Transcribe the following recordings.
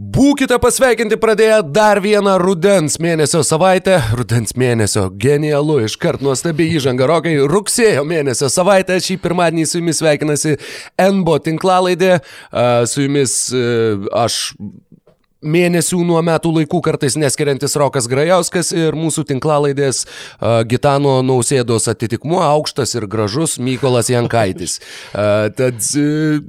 Būkite pasveikinti pradėję dar vieną rudens mėnesio savaitę. Rudens mėnesio genialu, iškart nuostabi įžanga rokai. Rugsėjo mėnesio savaitę šį pirmadienį su jumis sveikinasi NBO tinklalaidė. Su jumis aš mėnesių nuo metų laikų kartais neskiriantis Rokas Grajauskas ir mūsų tinklalaidės uh, Gitano Nausėdos atitikmuo aukštas ir gražus Mykolas Jankaitis. Uh, tad uh,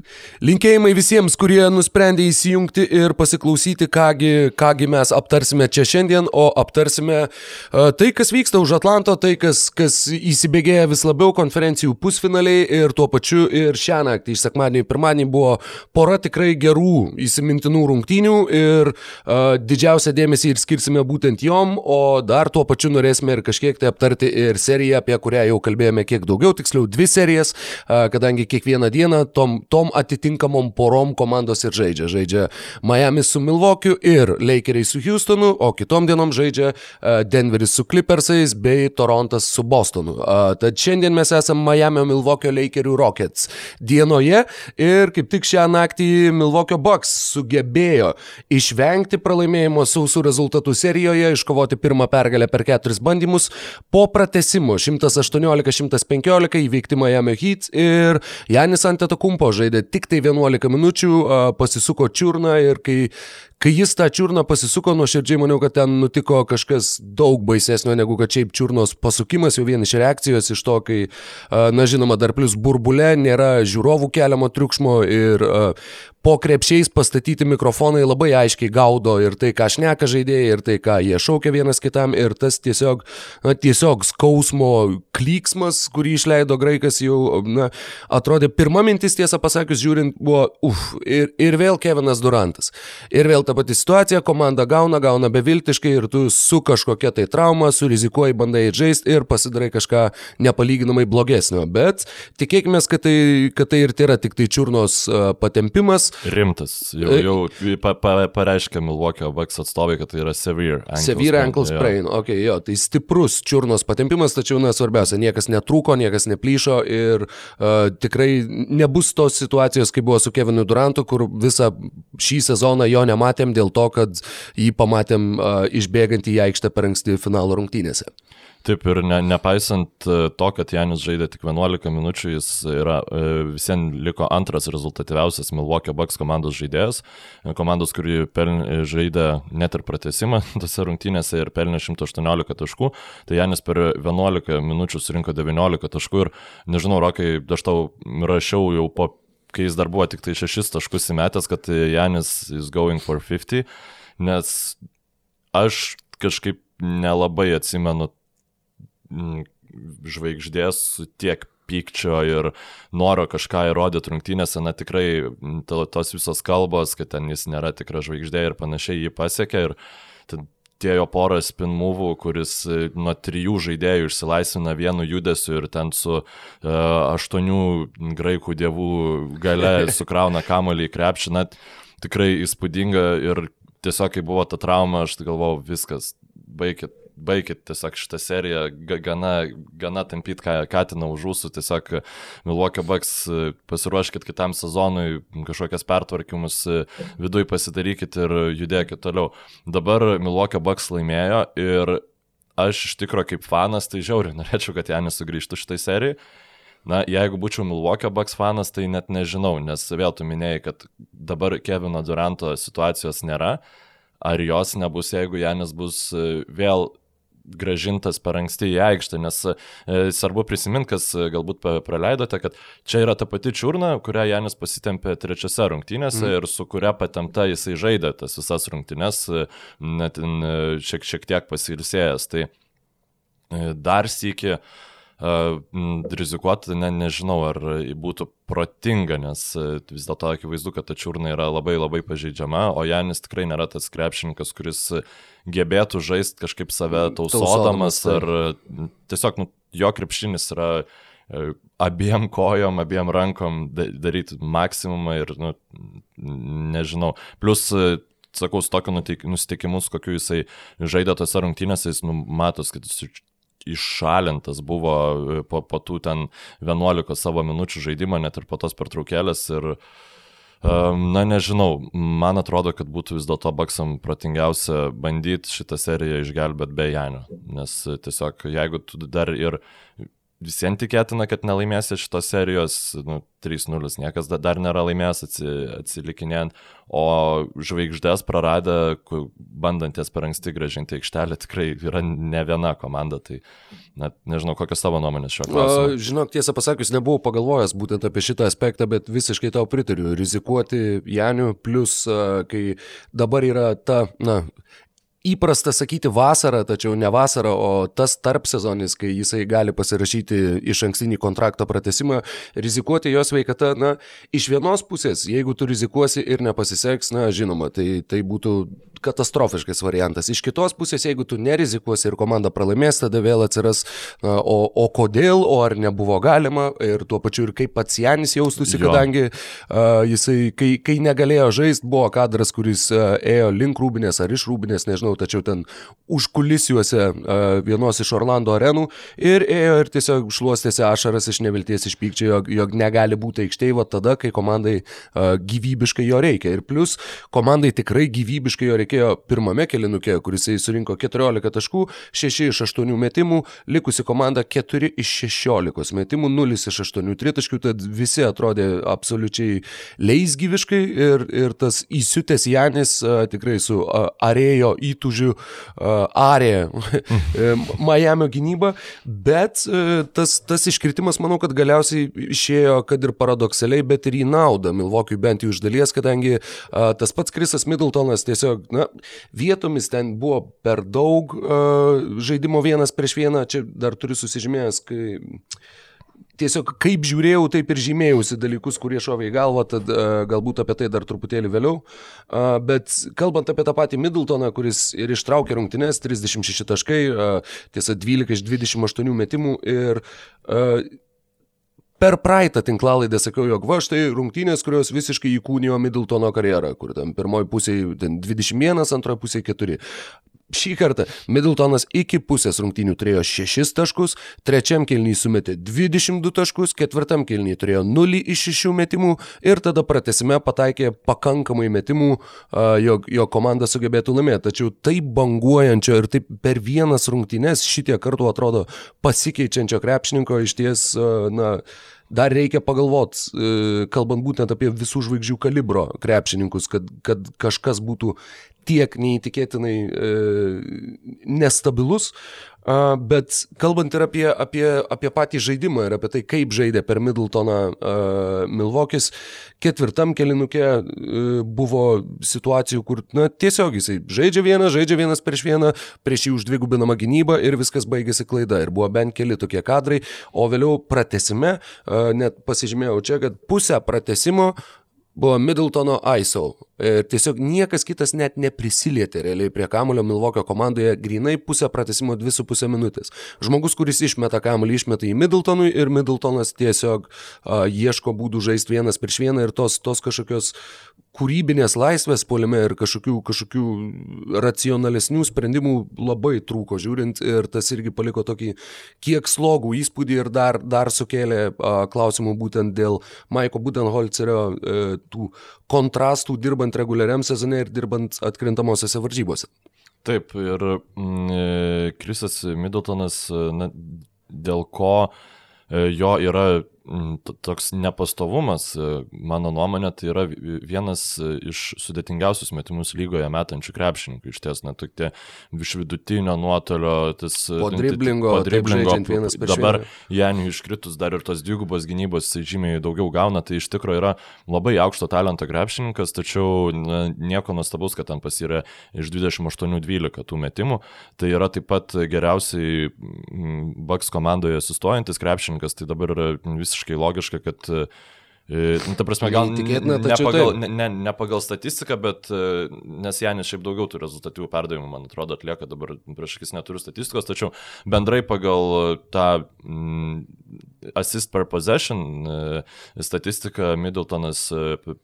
linkėjimai visiems, kurie nusprendė įsijungti ir pasiklausyti, kągi, kągi mes aptarsime čia šiandien, o aptarsime uh, tai, kas vyksta už Atlanto, tai, kas, kas įsibėgėja vis labiau konferencijų pusfinaliai ir tuo pačiu ir šią naktį, iš sekmadienį į pirmadienį buvo pora tikrai gerų įsimintinų rungtynių. Ir ir uh, didžiausią dėmesį ir skirsime būtent jom, o dar tuo pačiu norėsime ir kažkiek tai aptarti ir seriją, apie kurią jau kalbėjome kiek daugiau, tiksliau dvi serijas, uh, kadangi kiekvieną dieną tom, tom atitinkamom porom komandos ir žaidžia. Žaidžia Miami su Milwaukee'u ir Lakeriai su Houstonu, o kitom dienom žaidžia uh, Denveris su Clippersais bei Torontas su Bostonu. Uh, tad šiandien mes esame Miami Milwaukee Lakerių Rockets dienoje ir kaip tik šią naktį Milwaukee Bucks sugebėjo iš išvengti pralaimėjimo sausų rezultatų serijoje, iškovoti pirmą pergalę per keturis bandymus, po pratesimo 118-115 įveikti Miami Heat ir Janis Antetokumpo žaidė tik tai 11 minučių, pasisuko čiurną ir kai, kai jis tą čiurną pasisuko, nuoširdžiai maniau, kad ten nutiko kažkas daug baisesnio negu kad šiaip čiurnos pasukimas, jau vien iš reakcijos, iš to, kai, na žinoma, dar plus burbulė, nėra žiūrovų keliamo triukšmo ir po krepšiais pastatyti mikrofonai labai aiškiai gaudo ir tai, ką šneka žaidėjai, ir tai, ką jie šaukia vienas kitam, ir tas tiesiog, na, tiesiog skausmo klyksmas, kurį išleido graikas, jau, na, atrodė, pirma mintis, tiesą pasakius, žiūrint, buvo, uf, ir, ir vėl Kevinas Durantas. Ir vėl ta pati situacija, komanda gauna, gauna beviltiškai ir tu su kažkokia tai trauma, surizikuoji, bandai žaisti ir pasidarai kažką nepalyginamai blogesnio. Bet tikėkime, kad tai, kad tai ir tai yra tik tai čiurnos patempimas, Rimtas. Jau, e- jau pa, pa, pareiškė Milwaukee Bucks atstovai, kad tai yra severe ankle severe sprain. Ankle sprain. Jo. Okay, jo, tai stiprus čiurnos patempimas, tačiau nesvarbiausia, niekas netrūko, niekas neplyšo ir uh, tikrai nebus tos situacijos, kaip buvo su Kevinu Durantu, kur visą šį sezoną jo nematėm dėl to, kad jį pamatėm uh, išbėgant į aikštę per anksti finalo rungtynėse. Taip ir ne, nepaisant e, to, kad Janis žaidė tik 11 minučių, jis yra, e, visiems liko antras rezultatyviausias Milwaukee Bucks komandos žaidėjas, e, komandos, kuri peln, žaidė net ir pratesimą tose rungtynėse ir pelnė 118 taškų, tai Janis per 11 minučių surinko 19 taškų ir nežinau, Rokai, aš tau rašiau jau po kai jis dar buvo tik tai 6 taškus įmetęs, kad Janis is going for 50, nes aš kažkaip nelabai atsimenu Mm, žvaigždės tiek pykčio ir noro kažką įrodyti rungtynėse, na tikrai mm, tos visos kalbos, kad ten jis nėra tikra žvaigždė ir panašiai jį pasiekė ir tie jo porą spin movų, kuris e, nuo trijų žaidėjų išsilaisvina vienu judesiu ir ten su uh, aštuonių graikų dievų gale sukrauna kamolį į krepšį, net tikrai įspūdinga ir tiesiog kai buvo ta trauma, aš galvojau, viskas, baigit baigit tiesiog šitą seriją, gana, gana tampyt katiną už ūsų, tiesiog Milwaukee Bucks e, pasiruoškit kitam sezonui, kažkokias pertvarkymus e, viduje pasidarykit ir judėkit toliau. Dabar Milwaukee Bucks laimėjo ir aš iš tikrųjų kaip fanas tai žiauriai norėčiau, kad Janis sugrįžtų šitai serijai. Na, jeigu būčiau Milwaukee Bucks fanas, tai net nežinau, nes vėl tu minėjai, kad dabar Kevino Duranto situacijos nėra. Ar jos nebus, jeigu Janis bus e, vėl gražintas per anksti į aikštę, nes e, svarbu prisiminti, kas e, galbūt praleidote, kad čia yra ta pati čiurna, kurią Janis pasitempė trečiose rungtynėse mm. ir su kuria patemta jisai žaidė tas visas rungtynės, e, net šiek, šiek tiek pasilsėjęs. Tai dar sėki rizikuoti, ne, nežinau, ar būtų protinga, nes vis dėlto akivaizdu, kad ta čiurna yra labai labai pažeidžiama, o Janis tikrai nėra tas krepšininkas, kuris gebėtų žaisti kažkaip save mm, tausodamas, ar tiesiog nu, jo krepšinis yra e, abiem kojom, abiem rankom daryti maksimumą ir, nu, nežinau, plus sakau, su tokiu nusiteikimus, kokiu jisai žaidė tose rungtynėse, jis nu, matos, kad jis iššalintas buvo e, po, po tų ten 11 savo minučių žaidimo, net ir po tos pertraukėlės. Ir Na nežinau, man atrodo, kad būtų vis dėlto Baksam protingiausia bandyti šitą seriją išgelbėti be Janio. Nes tiesiog jeigu tu dar ir visiems tikėtina, kad nelaimėsi šitos serijos, nu, 3-0, niekas dar nėra laimėjęs atsilikinėjant, o žvaigždės praradę, bandanties per anksti gražinti aikštelę, tikrai yra ne viena komanda, tai net nežinau, kokios savo nuomonės šio klausimu. Žinok, tiesą pasakius, nebuvau pagalvojęs būtent apie šitą aspektą, bet visiškai tau pritariu, rizikuoti Janiu, plus kai dabar yra ta, na, įprasta sakyti vasarą, tačiau ne vasarą, o tas tarp sezonis, kai jisai gali pasirašyti iš ankstinį kontrakto pratesimą, rizikuoti jos veikata, na, iš vienos pusės, jeigu tu rizikuosi ir nepasiseks, na, žinoma, tai, tai būtų katastrofiškas variantas. Iš kitos pusės, jeigu tu nerizikuosi ir komanda pralaimės, tada vėl atsiras, na, o, o kodėl, o ar nebuvo galima ir tuo pačiu ir kaip pats Janis jaustųsi, jo. kadangi uh, jisai, kai, kai negalėjo žaisti, buvo kadras, kuris uh, ėjo link rūbinės ar iš rūbinės, nežinau, nežinau, tačiau ten užkulisiuose vienos iš Orlando arenų ir ėjo ir tiesiog šluostėsi ašaras iš nevilties, iš pykčio, jog, jog negali būti aikštėje tada, kai komandai gyvybiškai jo reikia. Ir plus, komandai tikrai gyvybiškai jo reikėjo pirmame kelinukė, kuris surinko 14 taškų, 6 iš 8 metimų, likusi komanda 4 iš 16 metimų, 0 iš 8 tritaškių, tad visi atrodė absoliučiai leisgyviškai ir, ir tas įsiutęs Janis tikrai su arėjo į įtūžių arė Miami gynyba, bet e, tas, tas iškritimas manau, kad galiausiai išėjo, kad ir paradoksaliai, bet ir į naudą Milvokiui bent jau iš dalies, kadangi tas pats Krisas Middletonas tiesiog, na, vietomis ten buvo per daug žaidimo vienas prieš vieną, čia dar turiu susižymėjęs, kai tiesiog kaip žiūrėjau, taip ir žymėjausi dalykus, kurie šovė į galvą, tad uh, galbūt apie tai dar truputėlį vėliau. Uh, bet kalbant apie tą patį Middletoną, kuris ir ištraukė rungtynes, 36 taškai, uh, tiesa 12 iš 28 metimų ir per praeitą tinklalaidę sakiau, jog va štai rungtynės, kurios visiškai įkūnijo Middletono karjerą, kur tam pirmoji pusėje 21, antroji pusėje 4. Šį kartą Middletonas iki pusės rungtynių turėjo 6 taškus, trečiam kelniui sumetė 22 taškus, ketvirtam kelniui turėjo 0 iš 6 metimų ir tada pratesime pataikė pakankamai metimų, jog jo komanda sugebėtų laimėti. Tačiau taip banguojančio ir taip per vienas rungtynės šitie kartų atrodo pasikeičiančio krepšininko iš ties, na, dar reikia pagalvot, kalbant būtent apie visų žvaigždžių kalibro krepšininkus, kad, kad kažkas būtų tiek neįtikėtinai e, nestabilus, a, bet kalbant ir apie, apie, apie patį žaidimą ir apie tai, kaip žaidė per Middletoną a, Milvokis, ketvirtam kelinukė a, e, buvo situacijų, kur na, tiesiog jisai žaidžia vieną, žaidžia vienas prieš vieną, prieš jį uždvigubinama gynyba ir viskas baigėsi klaida. Ir buvo bent keli tokie kadrai, o vėliau pratesime, a, net pasižymėjau čia, kad pusę pratesimo buvo Middletono ISO. Ir tiesiog niekas kitas net neprisilietė realiai prie kamulio Milvokio komandoje, grinai pusę pratesimo 2,5 minutės. Žmogus, kuris išmeta kamulį, išmeta į Middletonui ir Middletonas tiesiog uh, ieško būdų žaisti vienas prieš vieną ir tos, tos kažkokios kūrybinės laisvės polime ir kažkokių, kažkokių racionalesnių sprendimų labai trūko žiūrint ir tas irgi paliko tokį kiek slogų įspūdį ir dar, dar sukėlė a, klausimų būtent dėl Maiko Budenholcerio e, tų kontrastų dirbant reguliariam sezone ir dirbant atkrintamosiose varžybose. Taip, ir mm, Krisas Middletonas, na, dėl ko e, jo yra toks nepastovumas, e, mano nuomonė, tai yra vienas e, iš sudėtingiausius metimus lygoje metančių krepšininkų. Iš ties, net tokie iš vidutinio nuotolio, tas... E, po driblingo, po driblingo Dabar Janiui iškritus dar ir tos dvigubos gynybos žymiai daugiau gauna, tai iš tikrųjų yra labai aukšto talento krepšininkas, tačiau na, nieko nuostabaus, kad ten pasirė iš 28-12 tų metimų. Tai yra taip pat geriausiai Bucks komandoje sustojantis krepšininkas, tai dabar yra vis visiškai logiška, kad e, Nu, ta prasme, gal tikėtina, ne pagal, ne, ne, ne pagal statistiką, bet e, nes Janis šiaip daugiau tų rezultatyvų perdavimų, man atrodo, atlieka dabar prieš akis neturiu statistikos, tačiau bendrai pagal tą mm, assist per possession e, statistiką Middletonas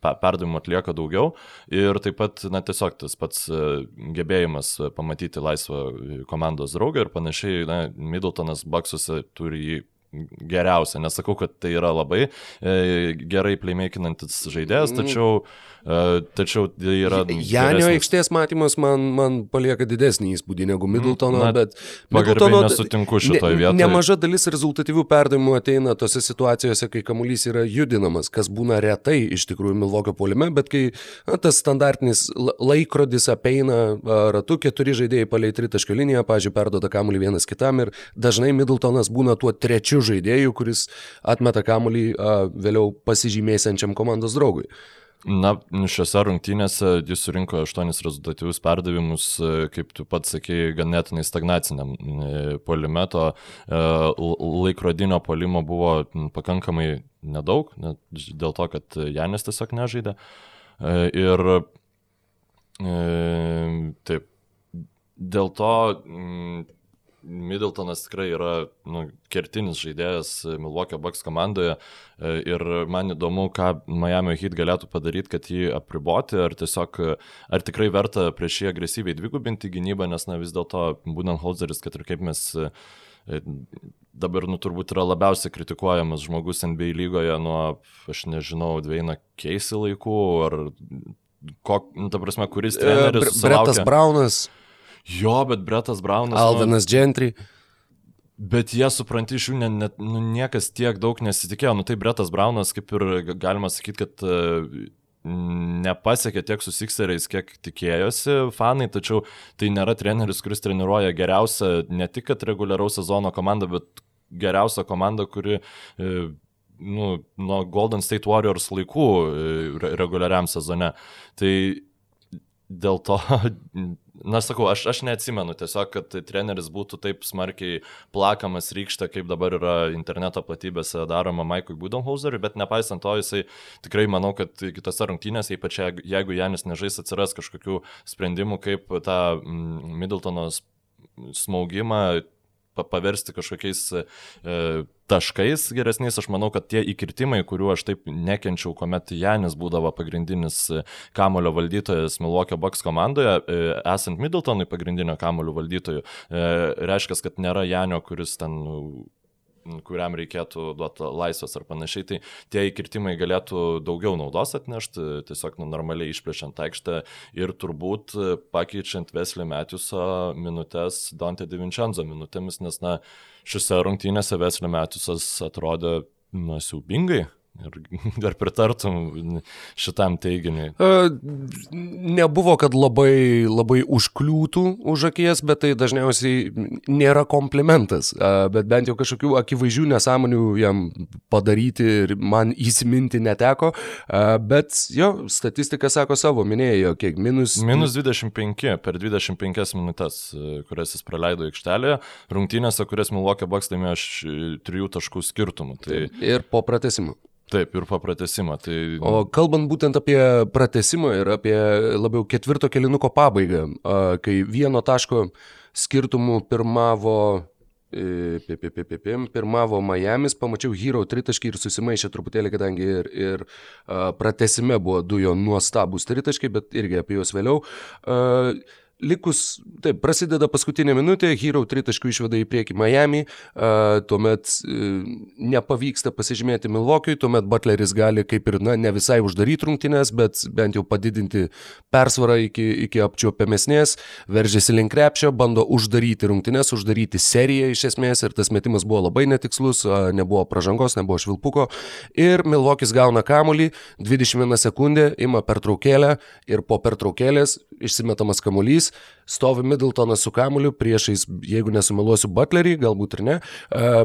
perdavimų atlieka daugiau ir taip pat, na, tiesiog tas pats gebėjimas pamatyti laisvą komandos draugą ir panašiai, na, Middletonas Baksuose turi jį geriausia. Nesakau, kad tai yra labai e, gerai playmakinantis žaidėjas, mm. tačiau, e, tačiau tai yra... Janio aikštės matymas man, man palieka didesnį įspūdį negu Middletono, Na, bet... Middletono nesutinku šitoje vietoje. Nemaža dalis rezultatyvių perdavimų ateina tose situacijose, kai kamuolys yra judinamas, kas būna retai iš tikrųjų Milvokio polime, bet kai na, tas standartinis laikrodis apeina ratu, keturi žaidėjai palei tritaškio liniją, pažiūrėjau, perdoda kamuolį vienas kitam ir dažnai Middletonas būna tuo trečiu žaidėju, kuris atmeta kamuolį vėliau pasižymėsiančiam komandos draugui. Na, šiose rungtynėse jis surinko aštuonis rezultatyvius perdavimus, kaip tu pats sakėjai, ganėtinai stagnaciniam polime, to laikrodinio polimo buvo pakankamai nedaug, dėl to, kad Janis tiesiog nežaidė. Ir taip, dėl to Middletonas tikrai yra nu, kertinis žaidėjas Milwaukee Bucks komandoje e, ir man įdomu, ką Miami Heat galėtų padaryti, kad jį apriboti, ar tiesiog, ar tikrai verta prieš jį agresyviai dvigubinti gynybą, nes na vis dėlto Budenholzeris, kad ir kaip mes e, dabar, nu, turbūt yra labiausiai kritikuojamas žmogus NBA lygoje nuo, aš nežinau, Dveina Keisi laikų, ar, ko, nu, ta prasme, kuris e, treneris. Bretas Braunas. Jo, bet Bretas Braunas. Aldanas nu, Gentry. Bet jie, supranti, iš jų ne, ne, nu, niekas tiek daug nesitikėjo. Nu tai Bretas Braunas, kaip ir galima sakyti, kad uh, nepasiekė tiek su Sixeriais, kiek tikėjosi fanai, tačiau tai nėra treneris, kuris treniruoja geriausią, ne tik kad reguliaraus sezono komandą, bet geriausią komandą, kuri uh, nu, nuo Golden State Warriors laikų uh, reguliariam sezone. Tai dėl to Na, sakau, aš, aš neatsimenu tiesiog, kad treneris būtų taip smarkiai plakamas rykštė, kaip dabar yra interneto platybėse daroma Maikui Budenhauseriui, bet nepaisant to, jisai tikrai manau, kad kitose rungtynėse, ypač jeigu Janis nežais, atsiras kažkokių sprendimų, kaip tą mm, Middletono smaugimą paversti kažkokiais e, taškais geresniais. Aš manau, kad tie įkirtimai, kuriuo aš taip nekenčiau, kuomet Janis būdavo pagrindinis e, kamulio valdytojas Milwaukee Bucks komandoje, e, esant Middletonui pagrindinio kamulio valdytojų, e, reiškia, kad nėra Janio, kuris ten kuriam reikėtų duoti laisvės ar panašiai, tai tie įkirtimai galėtų daugiau naudos atnešti, tiesiog nu, normaliai išplečiant aikštę ir turbūt pakeičiant Veslį Metiuso minutės Dante Divincenzo minutėmis, nes na, šiuose rungtynėse Veslį Metiusas atrodė na, siaubingai Ir ar pritartum šitam teiginiui? Nebuvo, kad labai, labai užkliūtų už akies, bet tai dažniausiai nėra komplimentas. Bet bent jau kažkokių akivaizdžių nesąmonių jam padaryti ir man įsiminti neteko. Bet jo, statistika sako savo, minėjo, kiek minus. Minus 25 per 25 minutės, kurias jis praleido aikštelėje, rungtynėse, kurias Milwaukee Bucks laimėjo 3 taškų skirtumų. Tai... Ir po pratesimų. Taip, ir po pratesimą. Tai... O kalbant būtent apie pratesimą ir apie labiau ketvirto kelinuko pabaigą, kai vieno taško skirtumų pirmavo e, pirmavo Miami's, pamačiau Hero tritaškį ir susimaišė truputėlį, kadangi ir, ir pratesime buvo du jo nuostabus tritaškai, bet irgi apie juos vėliau. Uh, likus, taip, prasideda paskutinė minutė, Hero tritaškų išveda į priekį Miami, uh, tuomet uh, nepavyksta pasižymėti Milvokijui, tuomet Butleris gali kaip ir, na, ne visai uždaryti rungtynės, bet bent jau padidinti persvarą iki, iki apčiuopiamesnės, veržiasi link krepšio, bando uždaryti rungtynės, uždaryti seriją iš esmės ir tas metimas buvo labai netikslus, uh, nebuvo pražangos, nebuvo švilpuko. Ir Milvokis gauna kamulį, 21 sekundė, ima pertraukėlę ir po pertraukėlės išsimetamas kamuolys, stovi Middletonas su kamuoliu priešais, jeigu nesumeluosiu, Butlerį, galbūt ir ne,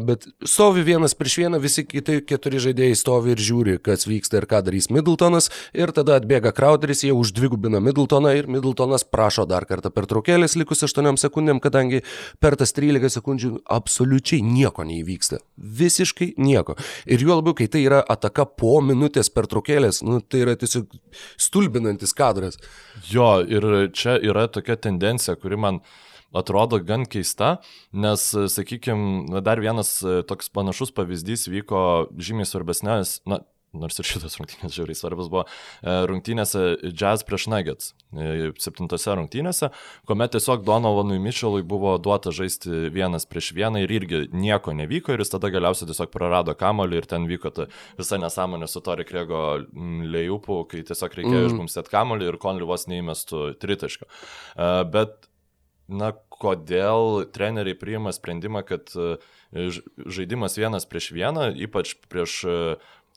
bet stovi vienas prieš vieną, visi kiti keturi žaidėjai stovi ir žiūri, kas vyksta ir ką darys Middletonas ir tada atbėga Crowderis, jie uždvigubina Middletoną ir Middletonas prašo dar kartą pertraukėlės likus 8 sekundėm, kadangi per tas 13 sekundžių absoliučiai nieko neįvyksta. Visiškai nieko. Ir juo labiau, kai tai yra ataka po minutės pertraukėlės, nu, tai yra tiesiog stulbinantis kadras. Jo, ir čia yra tokia tendencija, kuri man atrodo gan keista, nes, sakykime, dar vienas toks panašus pavyzdys vyko žymiai svarbesnės, na, nors ir šitas rungtynės žiauriai svarbus buvo, e, rungtynėse Jazz prieš Nuggets, e, septintose rungtynėse, kuomet tiesiog Donovanui Mitchellui buvo duota žaisti vienas prieš vieną ir irgi nieko nevyko ir jis tada galiausiai tiesiog prarado kamolį ir ten vyko ta visa nesąmonė su Tori Krego lėjupų, kai tiesiog reikėjo mm. išpumstėti kamolį ir Konli vos neįmestų tritaško. E, bet, na, kodėl treneriai priima sprendimą, kad žaidimas vienas prieš vieną, ypač prieš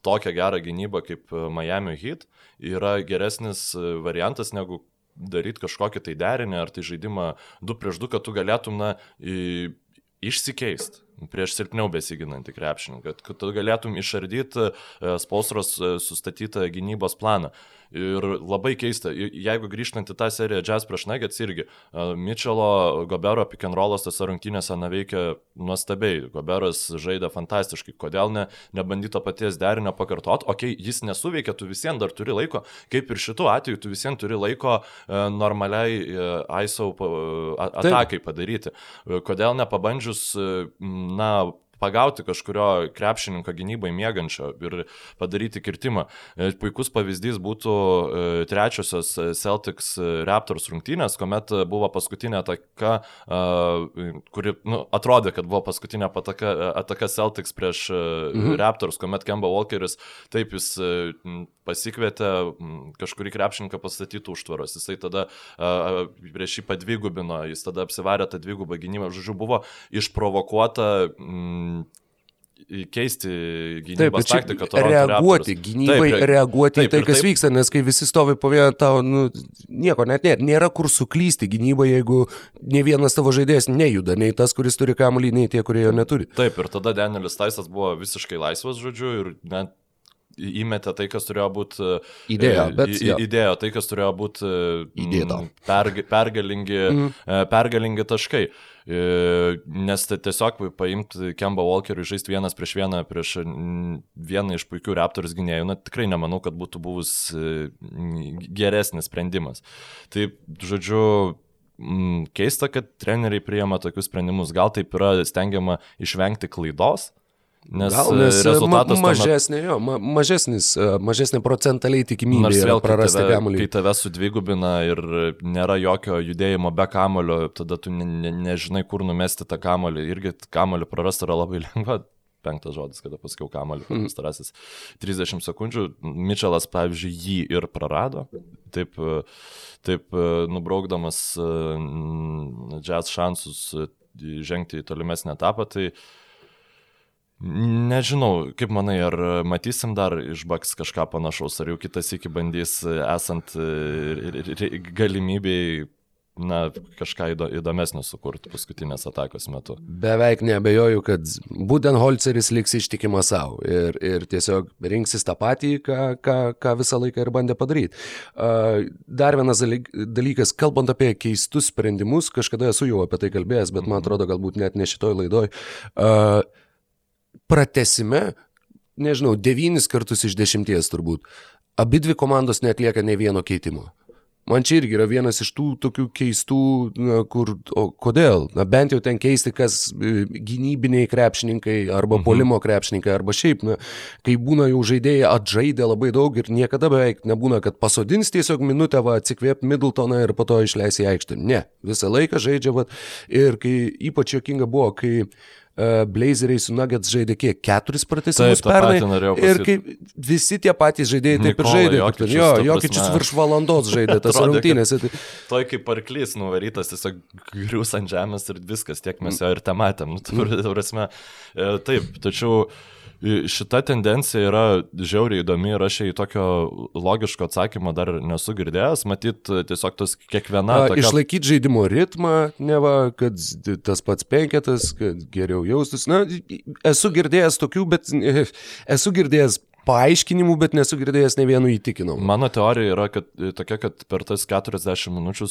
tokią gerą gynybą kaip e, Miami Heat yra geresnis e, variantas negu daryti kažkokį tai derinį ar tai žaidimą 2 prieš 2, kad tu galėtum na, išsikeisti prieš silpniau besiginantį krepšininką, kad, kad tu galėtum išardyti e, Spolstros sustatytą gynybos planą. Ir labai keista, jeigu grįžtant į tą seriją Jazz prieš Nuggets irgi, Mitchelo, Gobero pick and rollas tose rungtynėse neveikia nuostabiai, Goberas žaidė fantastiškai, kodėl ne, nebandyto paties derinio pakartot, okei, okay, jis nesuveikia, tu visiems dar turi laiko, kaip ir šitų atveju, tu visiems turi laiko normaliai ISO atakai padaryti. Kodėl nepabandžius, na, pagauti kažkurio krepšininko gynybai mėgančio ir padaryti kirtimą. E, puikus pavyzdys būtų e, trečiosios Celtics Raptors rungtynės, kuomet buvo paskutinė ataka, kuri nu, atrodė, kad buvo paskutinė ataka, ataka Celtics prieš mhm. Raptors, kuomet Kemba Walkeris taip jis pasikvietė kažkurį krepšininką pastatyti užtvaros. Jisai tada prieš jį padvigubino, jis tada apsivarė tą dvigubą gynybą. Žodžiu, buvo išprovokuota m, keisti gynybos taip, taktiką. Reaguoti, gynybai taip, reaguoti taip, į tai, kas taip. vyksta, nes kai visi stovi po vieną tavo, nu, nieko net nėra, nėra kur suklysti gynybai, jeigu ne vienas tavo žaidėjas nejuda, nei tas, kuris turi kamuolį, nei tie, kurie jo neturi. Taip, ir tada Danielis Taisas buvo visiškai laisvas, žodžiu, ir net įmetė tai, kas turėjo būti. E, Idėja, bet. Į, įdėjo tai, kas turėjo būti. Įdėta. Perg, pergalingi, mm. pergalingi taškai. E, nes tai tiesiog paimti Kemba Walkerį žaisti vienas prieš vieną prieš vieną iš puikių Raptors gynėjų, na tikrai nemanau, kad būtų buvus geresnis sprendimas. Tai, žodžiu, keista, kad treneriai priema tokius sprendimus. Gal taip yra stengiama išvengti klaidos, Nes, Gal, nes e, rezultatas ma mažesnė, jo, ma mažesnis, e, mažesnė procentaliai tikimybė vėl prarasti kamolį. Kai tave sudvigubina ir nėra jokio judėjimo be kamolio, tada tu ne, ne, nežinai, kur numesti tą kamolį. Irgi kamolį prarasti yra labai lengva. Penktas žodis, kada pasakiau kamolį, mm. pastarasis 30 sekundžių. Mitčelas, pavyzdžiui, jį ir prarado. Taip, taip nubraukdamas jazz šansus žengti į tolimesnį etapą. Tai uh, Nežinau, kaip manai, ar matysim dar iš Baks kažką panašaus, ar jau kitas iki bandys esant e, galimybėjai na, kažką įdomesnio sukurti paskutinės atakos metu. Beveik nebejoju, kad Budenholzeris liks ištikimas savo ir, ir tiesiog rinksis tą patį, ką, ką, ką visą laiką ir bandė padaryti. Dar vienas dalykas, kalbant apie keistus sprendimus, kažkada esu jau apie tai kalbėjęs, bet man atrodo, galbūt net ne šitoj laidoj. Uh, pratesime, nežinau, devynis kartus iš dešimties turbūt, abi dvi komandos netlieka ne vieno keitimo. Man čia irgi yra vienas iš tų tokių keistų, na, kur, o kodėl? Na, bent jau ten keisti, kas e, gynybiniai krepšininkai, arba mhm. polimo krepšininkai, arba šiaip, na, kai būna jau žaidėjai atžaidė labai daug ir niekada beveik nebūna, kad pasodins tiesiog minutę, va, atsikvėp Middletoną ir po to išleis į aikštę. Ne, visą laiką žaidžia, va, ir kai ypač jokinga buvo, kai uh, Blazeriai su Nuggets žaidė kiek? Keturis pratesimus pernai. Ir kaip visi tie patys žaidėjai taip ir žaidė. Jokičius, jo, Jokičius virš valandos žaidė tas rungtynės. Tai... Toj kaip arklys nuvarytas, tiesiog grius ant žemės ir viskas, tiek mes jo ir te matėm. Nu, prasme, e, taip, tačiau šita tendencija yra žiauriai įdomi ir aš į tokio logiško atsakymo dar nesu girdėjęs. Matyt, tiesiog tas kiekviena. Tokia... Išlaikyti žaidimo ritmą, ne va, kad tas pats penketas, kad geriau jaustus. Na, esu girdėjęs tokių, bet esu girdėjęs paaiškinimų, bet nesu girdėjęs ne vienu įtikinau. Mano teorija yra kad, tokia, kad per tas 40 minučių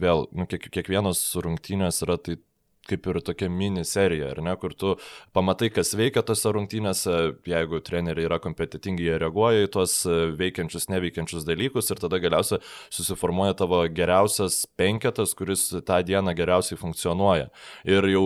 vėl, nu, kiek, kiekvienos rungtynės yra tai kaip ir tokia mini serija, ar ne, kur tu pamatai, kas veikia tose rungtynėse, jeigu treneriai yra kompetitingi, jie reaguoja į tuos veikiančius, neveikiančius dalykus ir tada galiausiai susiformuoja tavo geriausias penketas, kuris tą dieną geriausiai funkcionuoja. Ir jau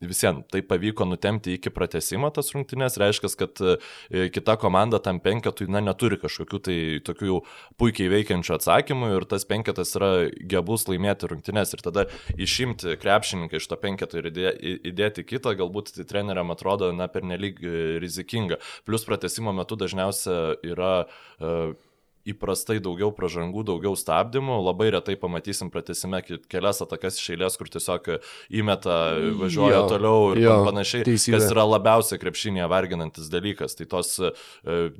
visiems tai pavyko nutemti iki pratesimo tas rungtynės, reiškia, kad e, kita komanda tam penketui, na, neturi kažkokių tai tokių jau puikiai veikiančių atsakymų ir tas penketas yra gebus laimėti rungtynės ir tada išimti krepšininką iš to penketo ir įdėti kitą, galbūt tai treneriam atrodo, na, pernelyg e, rizikinga. Plus pratesimo metu dažniausiai yra uh, įprastai daugiau pražangų, daugiau stabdymų, labai retai pamatysim pratesime kelias atakas iš eilės, kur tiesiog įmeta, važiuoja jo, toliau ir jo, panašiai, teisybė. kas yra labiausiai krepšinėje varginantis dalykas. Tai tos, e,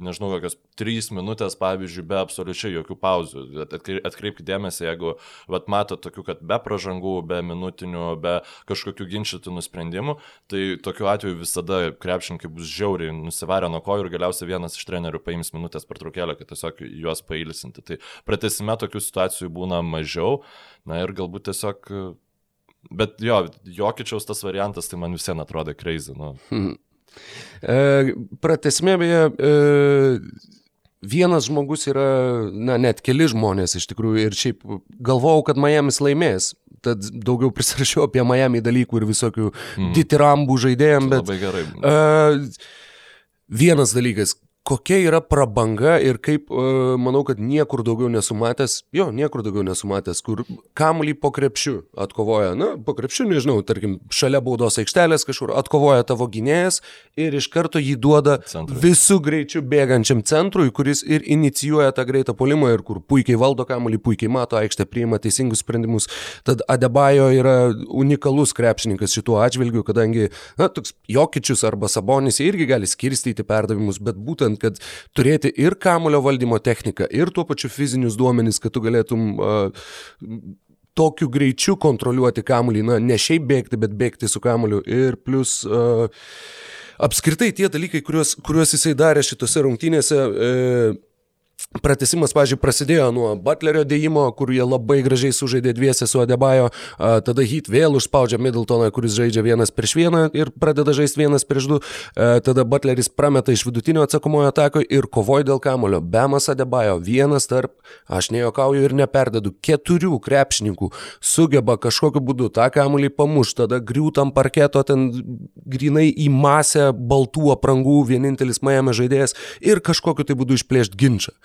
nežinau, kokios trys minutės, pavyzdžiui, be absoliučiai jokių pauzių. Atkreipkite dėmesį, jeigu vat, matot tokių, kad be pražangų, be minutinių, be kažkokių ginčytinų sprendimų, tai tokiu atveju visada krepšininkai bus žiauriai nusivarę nuo kojų ir galiausiai vienas iš trenerių paims minutės per trukėlę, kad tiesiog juos juos pailsinti. Tai pratesime tokių situacijų būna mažiau, na ir galbūt tiesiog, bet jo, jokičiaus tas variantas, tai man visiems atrodo crazy. Nu. Hmm. E, pratesime beje, e, vienas žmogus yra, na net keli žmonės iš tikrųjų ir šiaip galvojau, kad Miami's laimės. Tad daugiau prisirašiau apie Miami dalykų ir visokių mm. ditirambų žaidėjim. Bet, labai gerai. Uh, vienas dalykas, kokia yra prabanga ir kaip, e, manau, kad niekur daugiau nesumatęs, jo, niekur daugiau nesumatęs, kur kamuolį po krepšiu atkovoja, na, po krepšiu, nežinau, tarkim, šalia baudos aikštelės kažkur atkovoja tavo gynėjas ir iš karto jį duoda Centrui. visų greičių bėgančiam centrui, kuris ir inicijuoja tą greitą polimą ir kur puikiai valdo kamuolį, puikiai mato aikštę, priima teisingus sprendimus. Tad Adebajo yra unikalus krepšininkas šituo atžvilgiu, kadangi, na, toks Jokičius arba Sabonis irgi gali skirstyti perdavimus, bet būtent būtent, kad turėti ir kamulio valdymo techniką, ir tuo pačiu fizinius duomenys, kad tu galėtum uh, tokiu greičiu kontroliuoti kamulį, na, ne šiaip bėgti, bet bėgti su kamuliu. Ir plus uh, apskritai tie dalykai, kuriuos, kuriuos jisai darė šitose rungtynėse, uh, Pratesimas, pažiūrėjau, prasidėjo nuo Butlerio dėjimo, kur jie labai gražiai sužaidė dviese su Adebajo, tada Heat vėl užspaudžia Middletoną, kuris žaidžia vienas prieš vieną ir pradeda žaisti vienas prieš du, tada Butleris prameta iš vidutinio atsakomojo atako ir kovoja dėl kamulio. Bemas Adebajo, vienas tarp, aš nejuokauju ir neperdedu, keturių krepšininkų sugeba kažkokiu būdu tą kamulį pamušti, tada griūtam parketo ten grinai į masę baltų aprangų, vienintelis Miami žaidėjas ir kažkokiu tai būdu išplėšti ginčą.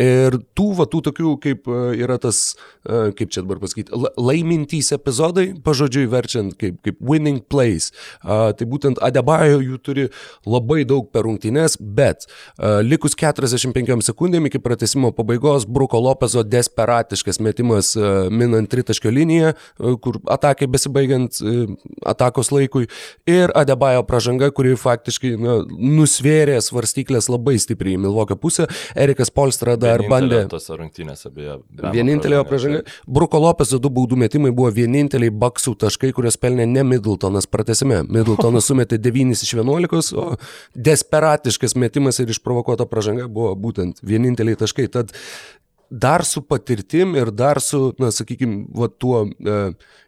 Ir tų, va, tų tokių, kaip e, yra tas, e, kaip čia dabar pasakyti, laimintys epizodai, pažodžiui verčiant, kaip, kaip winning plays. Tai būtent Adebajo jų turi labai daug per rungtynes, bet a, likus 45 sekundėm iki pratesimo pabaigos, Bruko Lopezo desperatiškas metimas minant tritaškio liniją, kur atakai besibaigiant atakos laikui, ir Adebajo pražanga, kuri faktiškai na, nusvėrė svarstyklės labai stipriai į Milvokio pusę. Erikas Polstra dar bandė. Tose rungtynėse beje. Vienintelė pražanga. Bruko Lopeso du baudų metimai buvo vieninteliai baksų taškai, kuriuos pelnė ne Middletonas pratesime. Middletonas sumetė 9 iš 11, o desperatiškas metimas ir išprovokuota pražanga buvo būtent vieninteliai taškai. Tad dar su patirtim ir dar su, na, sakykime, va tuo e,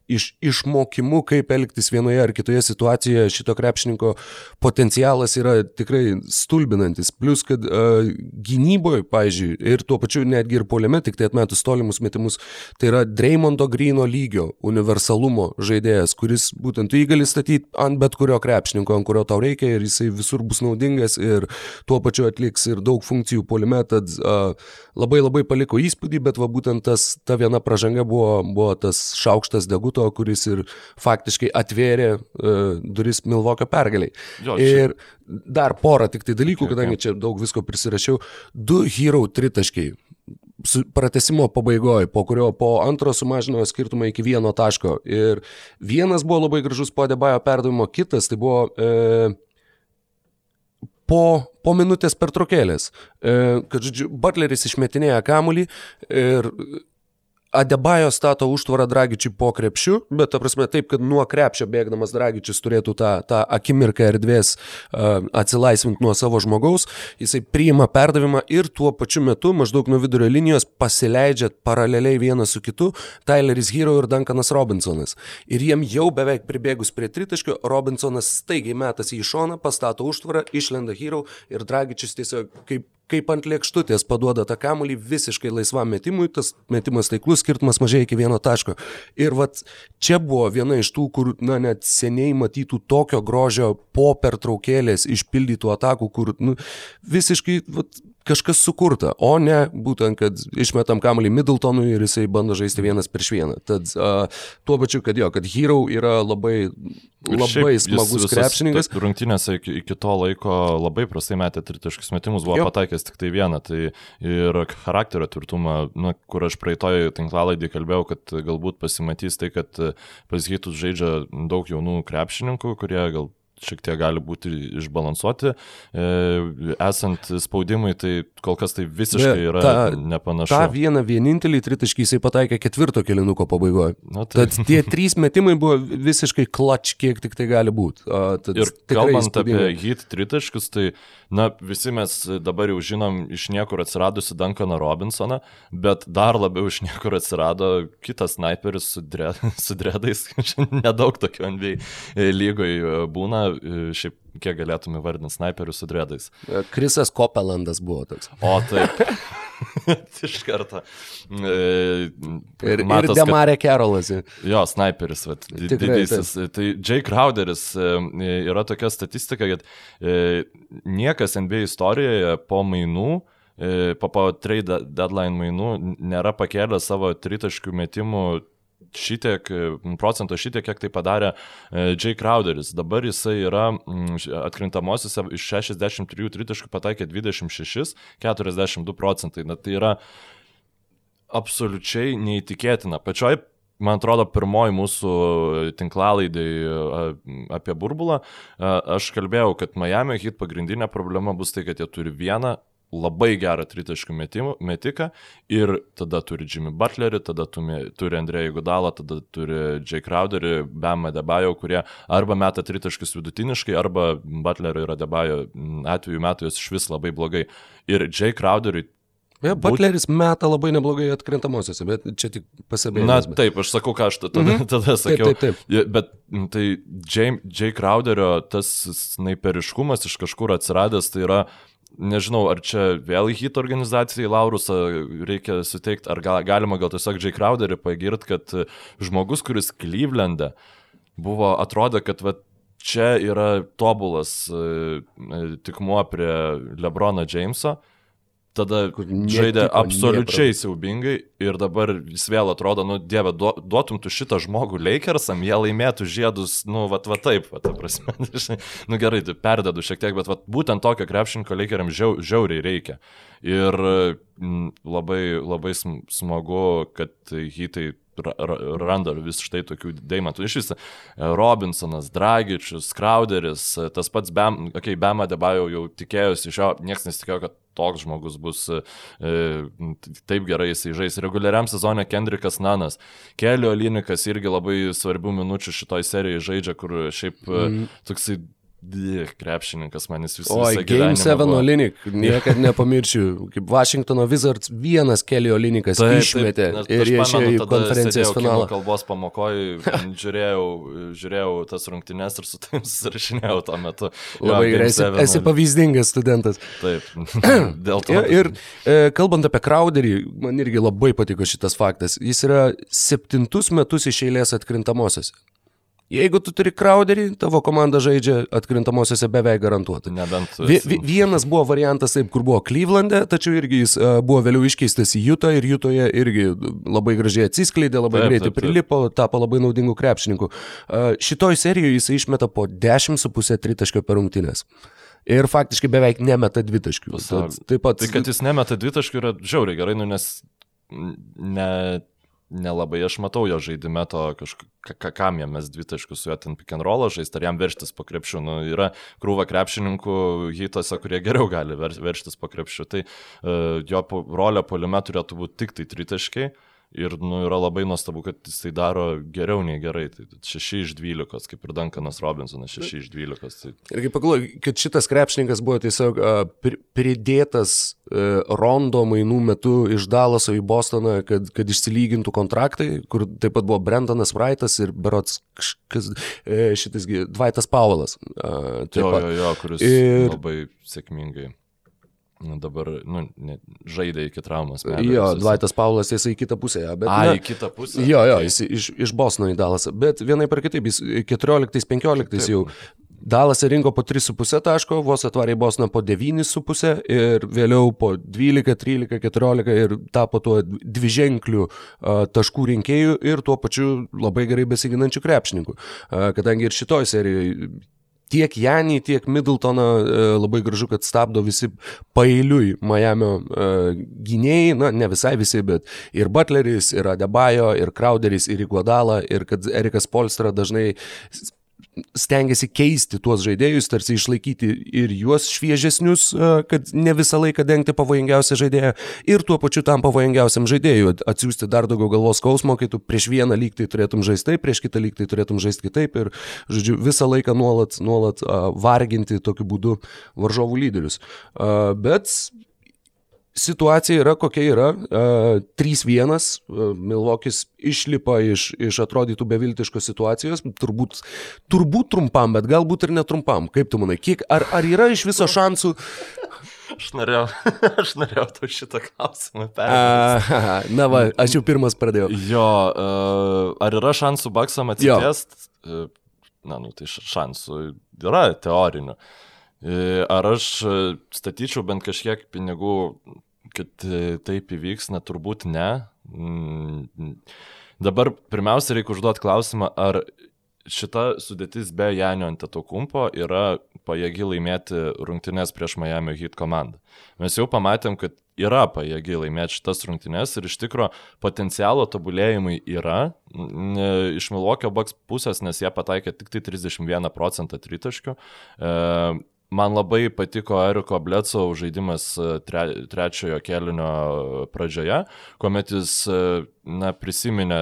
iš, išmokimu, kaip elgtis vienoje ar kitoje situacijoje, šito krepšininko potencialas yra tikrai stulbinantis. Plus, kad uh, gynyboje, pažiūrėjau, ir tuo pačiu netgi ir poliame, tik tai atmetus tolimus metimus, tai yra Dreymondo Grino lygio universalumo žaidėjas, kuris būtent tu jį gali statyti ant bet kurio krepšininko, ant kurio tau reikia ir jisai visur bus naudingas ir tuo pačiu atliks ir daug funkcijų poliame, tad uh, labai labai paliko įspūdį, bet va būtent tas, ta viena pražanga buvo, buvo tas šaukštas degutas Buto, kuris ir faktiškai atvėrė uh, duris Milvokio pergaliai. Jo, ir dar porą tik tai dalykų, kadangi čia daug visko prisirašiau. Du hero tritaškiai pratesimo pabaigoje, po kurio po antro sumažino skirtumą iki vieno taško. Ir vienas buvo labai gražus po Debajo perdavimo, kitas tai buvo e, po, po minutės pertraukėlės. E, kad, žodžiu, Butleris išmetinėja kamuolį ir Adebajo stato užtvarą Dragičiui po krepšiu, bet ta prasme taip, kad nuo krepšio bėgdamas Dragičius turėtų tą, tą akimirką erdvės uh, atsilaisvinti nuo savo žmogaus, jisai priima perdavimą ir tuo pačiu metu maždaug nuo vidurio linijos pasileidžia paraleliai vienas su kitu Tyleris Hero ir Duncanas Robinsonas. Ir jiem jau beveik pribėgus prie tritaškio, Robinsonas staigiai metasi į šoną, pastato užtvarą, išlenda Hero ir Dragičius tiesiog kaip kaip ant lėkštutės paduoda tą kamuolį visiškai laisvam metimui, tas metimas taiklus, skirtumas mažai iki vieno taško. Ir vat čia buvo viena iš tų, kur, na, net seniai matytų tokio grožio po pertraukėlės išpildytų atakų, kur, nu, visiškai, vat, kažkas sukurta, o ne būtent, kad išmetam kamuolį Middletonui ir jisai bando žaisti vienas prieš vieną. Tad uh, tuo pačiu, kad jo, kad Hero yra labai, labai smagus krepšininkas. Rungtynėse iki, iki to laiko labai prastai metė tritaškius metimus, buvo jo. pataikęs tik tai vieną. Tai ir charakterio tvirtumą, nu, kur aš praeitoje tinklalaidį kalbėjau, kad galbūt pasimatys tai, kad pas Hitus žaidžia daug jaunų krepšininkų, kurie gal šiek tiek gali būti išbalansuoti. E, esant spaudimui, tai kol kas tai visiškai yra ta, nepanašu. Ta viena vienintelį tritaškį jisai pataikė ketvirto kilinuko pabaigoje. Na, tai... Tad tie trys metimai buvo visiškai klač, kiek tik tai gali būti. Ir kalbant įspūdingai. apie hit tritaškius, tai na, visi mes dabar jau žinom iš niekur atsiradusi Duncaną Robinsoną, bet dar labiau iš niekur atsirado kitas sniperis su, dre, su dredais. Nedaug tokių NBA lygoje būna šiaip kiek galėtume vardinti snaiperių su dredais. Krisas Kopelandas buvo toks. O taip. Iš karto. E, ir, matos, ir Demarė Kerolas. Jo, sniperis, vat, didysis. Tai Jay Crowderis e, yra tokia statistika, kad e, niekas NBA istorijoje po mainų po, po trade deadline mainų nėra pakėlęs savo tritaškių metimų šitiek, procento šitiek, kiek tai padarė e, Jay Crowderis. Dabar jisai yra atkrintamosiose iš 63 tritaškų pataikė 26, 42 procentai. Na, tai yra absoliučiai neįtikėtina. Pačioj man atrodo, pirmoji mūsų tinklalaidai apie burbulą, aš kalbėjau, kad Miami hit pagrindinė problema bus tai, kad jie turi vieną labai gerą tritaškių metiką ir tada turi Jimmy Butlerį, tada turi Andrėjų Gudalą, tada turi Jay Crowderį, Bama Debajo, kurie arba meta tritaškius vidutiniškai, arba Butlerio ir Debajo atveju metų jos iš vis labai blogai. Ir Jay Crowderiui Ja, Butleris meta labai neblogai atkrintamosiose, bet čia tik pasibėgimas. Na taip, aš sakau, ką aš tada, mm -hmm. tada sakiau. Taip, taip, taip. Bet tai Jay, Crowderio tas snaiperiškumas iš kažkur atsiradęs, tai yra nežinau, ar čia vėl hit organizacijai Laurusą reikia suteikti, ar gal, galima gal tiesiog Jay Crowderį pagirt, kad žmogus, kuris Cleveland'e buvo, atrodė, kad va, čia yra tobulas e, tikmuo prie Lebrono Jameso, tada žaidė absoliučiai niekur. siaubingai ir dabar jis vėl atrodo, nu, dieve, duotum tu šitą žmogų Lakersam, jie laimėtų žiedus, nu, va, va taip, va, ta prasme. nu gerai, tai perdedu šiek tiek, bet va, būtent tokio krepšinko Lakeriam žiau, žiauriai reikia. Ir m, labai, labai smagu, kad hitai randa vis štai tokių deimantų. Iš vis Robinsonas, Dragičius, Crowderis, tas pats Bam, okay, Bama Debajo jau tikėjosi iš jo, niekas nesitikėjo, kad toks žmogus bus e, taip gerai jisai žais. Reguliariam sezonė Kendrikas Nanas. Kelio Linikas irgi labai svarbių minučių šitoj serijai žaidžia, kur šiaip mm. toksai krepšininkas manis visą laiką. O, Game 7 Olinik, niekada nepamiršiu, kaip Washingtono Wizards vienas Kelly Olinikas taip, išmetė taip, ir jie išėjo į konferencijos finalą. kalbos pamokoje žiūrėjau, žiūrėjau tas rungtynes ir su tam susirašinėjau tuo metu. Labai gerai, esi, esi pavyzdingas studentas. Taip, dėl to. Ir, ir e, kalbant apie Crowderį, man irgi labai patiko šitas faktas. Jis yra septintus metus iš eilės atkrintamosios. Jeigu tu turi crowderį, tavo komanda žaidžia atkrintamosiose beveik garantuotai. Nebent. Vi, vi, vienas buvo variantas taip, kur buvo Cleveland'e, tačiau irgi jis uh, buvo vėliau iškeistas į Jutą ir Jutoje irgi labai gražiai atsiskleidė, labai taip, greitai taip, taip. prilipo, tapo labai naudingų krepšininkų. Uh, šitoj serijoje jis išmeta po 10,5 tritaškio per rungtynės. Ir faktiškai beveik nemeta dvitaškių. Taip pat. Tai kad jis nemeta dvitaškių yra žiauriai gerai, nu, nes ne nelabai aš matau jo žaidime to kažką, kam jam mes dvi taškus su juo ten pick and roll žaisti, ar jam verštis po krepšių. Nu, yra krūva krepšininkų hitose, kurie geriau gali ver, verštis po krepšių. Tai uh, jo rolė poliume turėtų būti tik tai tritaškiai. Ir nu, yra labai nuostabu, kad jis tai daro geriau nei gerai. Tai 6 iš 12, kaip ir Duncanas Robinsonas, 6 iš 12. Tai... Ir kaip pagalvoju, kad šitas krepšininkas buvo tiesiog uh, pridėtas uh, rondo mainų metu iš Dalaso į Bostoną, kad, kad išsilygintų kontraktai, kur taip pat buvo Brendanas Wrightas ir Berots kažkas, uh, šitasgi Dvaitas Paulas. Uh, jo, jo, jo, kuris ir... labai sėkmingai nu, dabar nu, ne, žaidė iki traumos. Jo, Dvaitas Paulas jisai į kitą pusę. Bet, A, na, į kitą pusę. Jo, jo, jis iš, iš Bosno į Dalasą. Bet vienai per kitaip, jis 14-15 jau Dalasą rinko po 3,5 taško, vos atvarė Bosną po 9,5 ir vėliau po 12, 13, 14 ir tapo tuo dviženkliu taškų rinkėjų ir tuo pačiu labai gerai besiginančiu krepšininku. Uh, kadangi ir šitoj serijoje tiek Janį, tiek Middletoną labai gražu, kad stabdo visi pailiui Miamio gynėjai, na ne visai visi, bet ir Butleris, ir Adebayo, ir Crowderis, ir Iguodala, ir kad Erikas Polstra dažnai stengiasi keisti tuos žaidėjus, tarsi išlaikyti ir juos šviežesnius, kad ne visą laiką dengti pavojingiausią žaidėją ir tuo pačiu tam pavojingiausiam žaidėjui atsiųsti dar daugiau galvos skausmo, kai tu prieš vieną lygtai turėtum žaisti taip, prieš kitą lygtai turėtum žaisti kitaip ir, žodžiu, visą laiką nuolat, nuolat varginti tokiu būdu varžovų lyderius. Bet situacija yra kokia yra. Uh, 3-1, uh, Milvokis išlipa iš, iš atrodytų beviltiškos situacijos, turbūt, turbūt trumpam, bet galbūt ir netrumpam. Kaip tu manai, kiek, ar, ar yra iš viso šansų? Aš norėjau, aš norėjau tau šitą klausimą perėti. Na va, aš jau pirmas pradėjau. Jo, ar yra šansų baksam atsitiest? Uh, na, nu tai šansų yra teorinių. Ar aš statyčiau bent kažkiek pinigų kad e, taip įvyks, na turbūt ne. Mm, dabar pirmiausia reikia užduoti klausimą, ar šita sudėtis be Janio Antetokumpo yra pajėgi laimėti rungtynės prieš Miami Heat komandą. Mes jau pamatėm, kad yra pajėgi laimėti šitas rungtynės ir iš tikrųjų potencialo tobulėjimui yra iš Milwaukee Bucks pusės, nes jie pataikė tik tai 31 procentą tritaškių. E, Man labai patiko Eriko Bleco žaidimas e, tre, trečiojo kelinio pradžioje, kuomet jis e, na, prisiminė,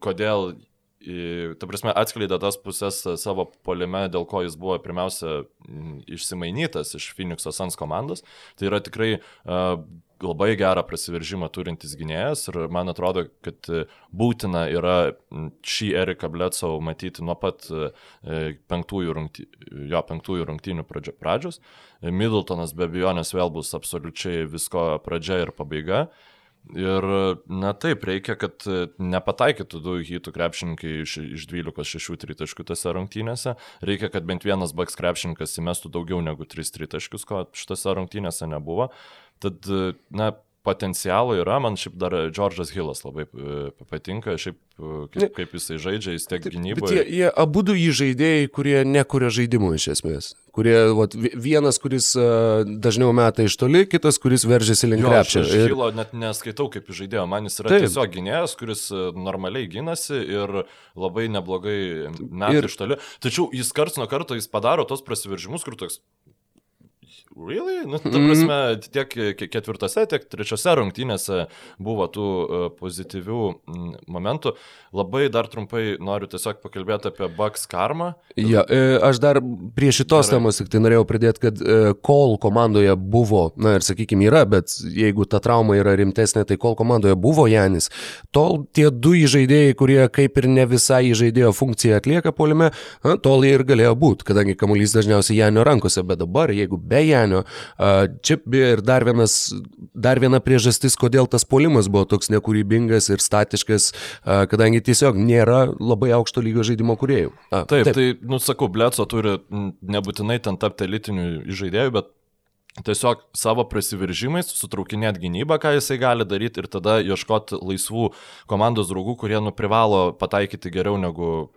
kodėl, ta prasme, atskleidė tas pusės savo polime, dėl ko jis buvo pirmiausia išsimainytas iš Phoenix'o Sans komandos. Tai yra tikrai uh, labai gerą prasiveržimą turintis gynėjas ir man atrodo, kad būtina yra šį Eriką Bledsow matyti nuo pat e, penktųjų, rungty, jo, penktųjų rungtynių pradžios. Middletonas be abejonės vėl bus absoliučiai visko pradžia ir pabaiga. Ir, na taip, reikia, kad nepataikytų du hitų krepšininkai iš, iš 12-6 tritaškų tose rungtynėse. Reikia, kad bent vienas baks krepšininkas įmestų daugiau negu 3 tritaškius, ko šitose rungtynėse nebuvo. Tad, na, potencialo yra, man šiaip dar Džordžas Hillas labai e, patinka, šiaip e, kaip, kaip jisai žaidžia, jis tiek gynyboje. Jie, jie abu du jį žaidėjai, kurie nekuria žaidimų iš esmės. Kurie, vat, vienas, kuris uh, dažniau meta iš toli, kitas, kuris veržiasi link krepšio. Aš ir... Hilo net neskaitau kaip žaidėjo, man jis yra Taip. tiesiog gynėjas, kuris normaliai gynasi ir labai neblogai meta ir... iš toli. Tačiau jis karts nuo karto jis padaro tos prasiveržimus, kur toks Really? Nu, ta mhm. prasme, tiek ketvirtose, tiek trečiose rungtynėse buvo tų uh, pozityvių momentų. Labai dar trumpai noriu tiesiog pakalbėti apie Bucks karmą. Ja, e, aš dar prie šitos Gerai. temos tik tai norėjau pridėti, kad kol e, komandoje buvo, na ir sakykime yra, bet jeigu ta trauma yra rimtesnė, tai kol komandoje buvo Janis, tol tie du įžaidėjai, kurie kaip ir ne visai įžaidėjo funkciją atlieka polime, tol jie ir galėjo būti, kadangi kamuolys dažniausiai Janio rankose, bet dabar jeigu be Janio, Majanio. Čia ir dar, vienas, dar viena priežastis, kodėl tas polimas buvo toks nekūrybingas ir statiškas, kadangi tiesiog nėra labai aukšto lygio žaidimo kuriejų. A, taip, taip, tai, nu sakau, Bleco turi nebūtinai ten tapti elitiniu žaidėju, bet tiesiog savo prasiveržimais sutraukinėti gynybą, ką jisai gali daryti ir tada ieškoti laisvų komandos draugų, kurie nu privalo pataikyti geriau negu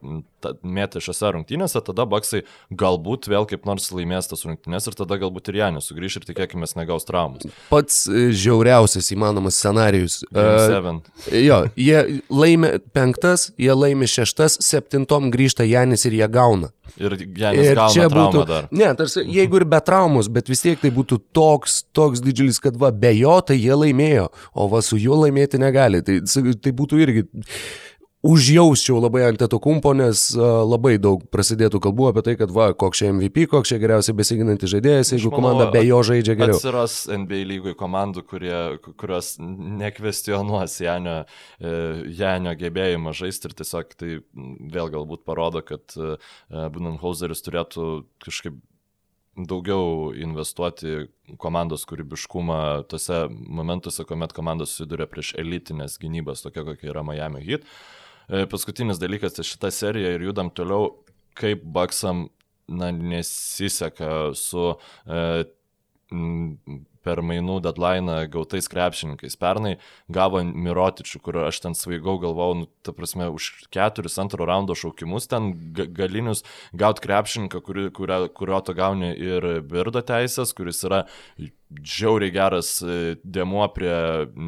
mėtė šiose rungtynėse, tada Baksai galbūt vėl kaip nors laimės tas rungtynės ir tada galbūt ir Janis sugrįš ir tikėkime negaus traumas. Pats e, žiauriausias įmanomas scenarius. Uh, jo, jie laimė penktas, jie laimė šeštas, septintom grįžta Janis ir jie gauna. Ir Janis ir čia būtų dar. Ne, tarsi, jeigu ir be traumos, bet vis tiek tai būtų toks, toks didžiulis, kad va, be jo tai jie laimėjo, o va su juo laimėti negali. Tai, tai būtų irgi užjausčiau labai ant to kumpo, nes uh, labai daug prasidėtų kalbų apie tai, kad va, koks čia MVP, koks čia geriausiai besiginantis žaidėjas, jeigu manau, komanda be jo žaidžia geriau. Atsiras NBA lygoj komandų, kurie, kurios nekvestionuos Janio, e, Janio gebėjimą žaisti ir tiesiog tai vėl galbūt parodo, kad e, Bunenhauseris turėtų kažkaip daugiau investuoti komandos kūrybiškumą tose momentuose, kuomet komandos susiduria prieš elitinės gynybas, tokia kokia yra Miami Heat. E, paskutinis dalykas, tai šita serija ir judam toliau, kaip Baksam na, nesiseka su e, per mainų deadline gautais krepšininkais. Pernai gavo Mirotičių, kur aš ten svaigau galvau, nu, ta prasme, už keturis antro raundo šaukimus ten galinius gauti krepšininką, kuri, kurio, kurio to gauni ir birdo teisės, kuris yra žiauriai geras e, dėmuo prie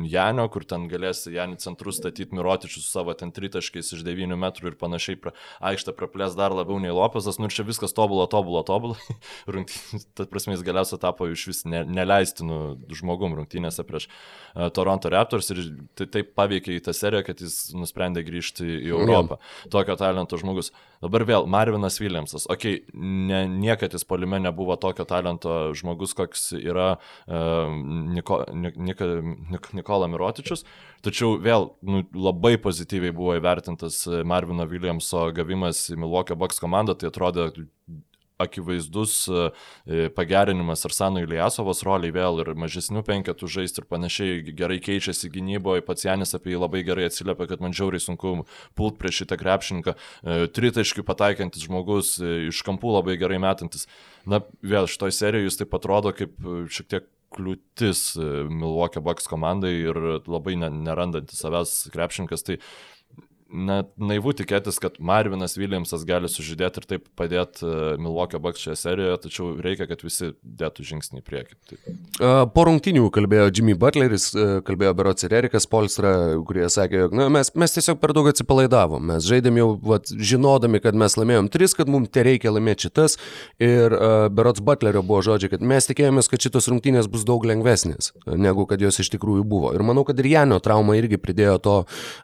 Janio, kur ten galės Janį centrus statyti Mirotičius su savo ten tritaškiais iš 9 metrų ir panašiai pra, aikštę praplės dar labiau nei Lopezas, nu ir čia viskas tobulo, tobulo, tobulo. Tad prasme, jis galiausiai tapo iš vis ne, neleistinų žmogum rungtynėse prieš uh, Toronto Raptors ir tai taip paveikė į tą seriją, kad jis nusprendė grįžti į Europą. Yeah. Tokio talento žmogus. Dabar vėl Marvinas Williamsas. Ok, ne, niekad jis polime nebuvo tokio talento žmogus, koks yra uh, Niko, Nika, Nik, Nikola Mirotičius, tačiau vėl nu, labai pozityviai buvo įvertintas Marvino Williamso gavimas į Milwaukee Bucks komandą, tai atrodė akivaizdus pagerinimas Arsano Iliasovos roliai vėl ir mažesnių penketų žaisti ir panašiai. Gerai keičiasi gynyboje, pats Janis apie jį labai gerai atsiliepia, kad man žiauriai sunku pult prieš šitą krepšininką, tritaškių pataikantis žmogus, iš kampų labai gerai metantis. Na, vėl šitoj serijoje jis taip atrodo kaip e, šiek tiek kliūtis e, Milwaukee Bucks komandai ir labai nerandantis savęs krepšininkas. Tai na, naivu tikėtis, kad Marvinas Williamsas gali sužydėti ir taip padėti e, Milwaukee Bucks šioje serijoje, tačiau reikia, kad visi dėtų žingsnį į priekį. Taip. Po rungtinių kalbėjo Jimmy Butleris, e, kalbėjo Berots ir Erikas Polstra, kurie sakė, jog na, mes, mes tiesiog per daug atsipalaidavom, mes žaidėm jau vat, žinodami, kad mes laimėjom tris, kad mums te reikia laimėti šitas ir uh, Berots Butlerio buvo žodžiai, kad mes tikėjomės, kad šitos rungtynės bus daug lengvesnės, negu kad jos iš tikrųjų buvo. Ir manau, kad ir Janio trauma irgi pridėjo to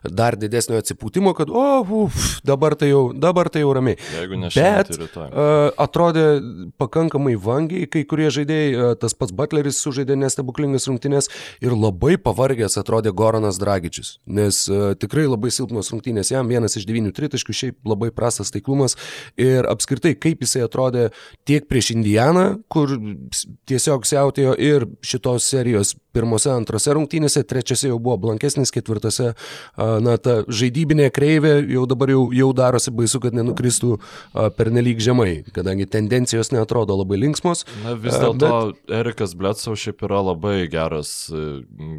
dar didesnio atsipūtimo supratimo, kad, o, uf, dabar tai jau, dabar tai jau ramiai. Jeigu ne šiandien, Bet uh, atrodė pakankamai vangiai, kai kurie žaidėjai, uh, tas pats Butleris sužaidė nestebuklingas rungtynės ir labai pavargęs atrodė Goranas Dragičius, nes uh, tikrai labai silpnos rungtynės jam, vienas iš devynių tritaškių, šiaip labai prastas taiklumas ir apskritai kaip jisai atrodė tiek prieš Indianą, kur tiesiog siautėjo ir šitos serijos pirmose, antrose rungtynėse, trečiose jau buvo blankesnis, ketvirtose, na, ta žaidybinė kreivė jau dabar jau, jau darosi baisu, kad nenukristų pernelyg žemai, kadangi tendencijos netrodo labai linksmos. Na, vis dėlto bet... Erikas Bletsau šiaip yra labai geras e,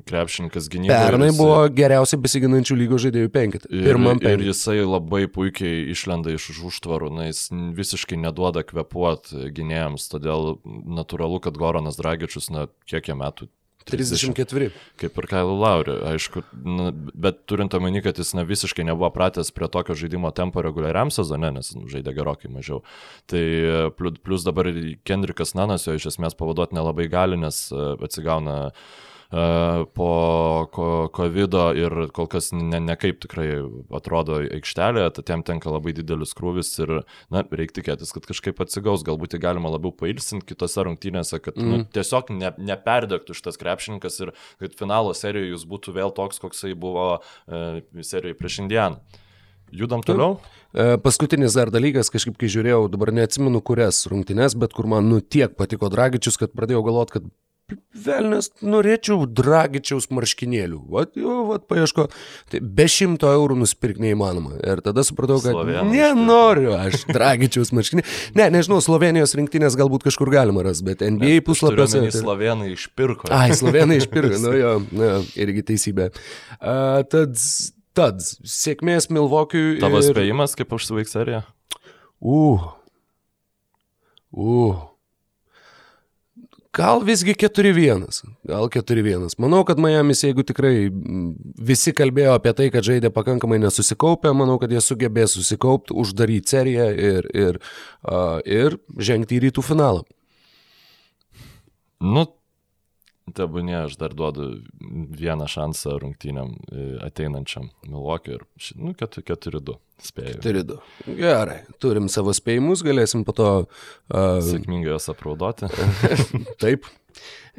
krepšininkas gynyboje. Pernai jisai... buvo geriausiai besiginančių lygos žaidėjų penkit. Penkit. Ir jisai labai puikiai išlenda iš užtvarų, na, jis visiškai neduoda kvepuoti gynėjams, todėl natūralu, kad Goranas Dragičius, na, kiek jie metų, 34. Kaip ir Kailu Lauriu, aišku, na, bet turint omeny, kad jis na, visiškai nebuvo pratęs prie tokio žaidimo tempo reguliariam sezone, nes nu, žaidė gerokai mažiau. Tai plus dabar Kendrikas Nanas jo iš esmės pavaduoti nelabai gali, nes atsigauna uh, po COVID ir kol kas ne, ne kaip tikrai atrodo aikštelė, tad jam tenka labai didelis krūvis ir, na, reikia tikėtis, kad kažkaip atsigaus, galbūt jį galima labiau pailsinti kitose rungtynėse, kad mm. nu, tiesiog ne, neperdegtų šitas krepšininkas ir kad finalo serijoje jis būtų vėl toks, koksai buvo e, serijoje prieš Indianą. Judam toliau. E, paskutinis dar dalykas, kažkaip kai žiūrėjau, dabar neatsimenu kurias rungtynes, bet kur man nu tiek patiko Dragičius, kad pradėjau galvoti, kad velnės, norėčiau dragičiaus marškinėlių. Vat, jo, vat, paieško. Tai be šimto eurų nusipirkti neįmanoma. Ir tada supratau, kad Slovenijos nenoriu aš dragičiaus marškinėlių. Ne, nežinau, Slovenijos rinktinės galbūt kažkur galima rasti, bet NBA puslapiuose. Tai slovenai išpirko. Ai, slovenai išpirko, nu jo, nu, irgi teisybė. Uh, tad, tad, sėkmės Milvokiui. Tavo ir... spėjimas, kaip užsiveiks serija? Uh. Uh. Gal visgi 4-1. Gal 4-1. Manau, kad Miami's, jeigu tikrai visi kalbėjo apie tai, kad žaidė pakankamai nesusikaupę, manau, kad jie sugebės susikaupti, uždaryti seriją ir, ir, uh, ir žengti į rytų finalą. Nu, Tebūnė, aš dar duodu vieną šansą rungtynėm e, ateinančiam Milwaukee ir, nu, 4-2 spėjau. 4-2. Gerai, turim savo spėjimus, galėsim po to... Uh, Sėkmingai juos apraudoti. Taip.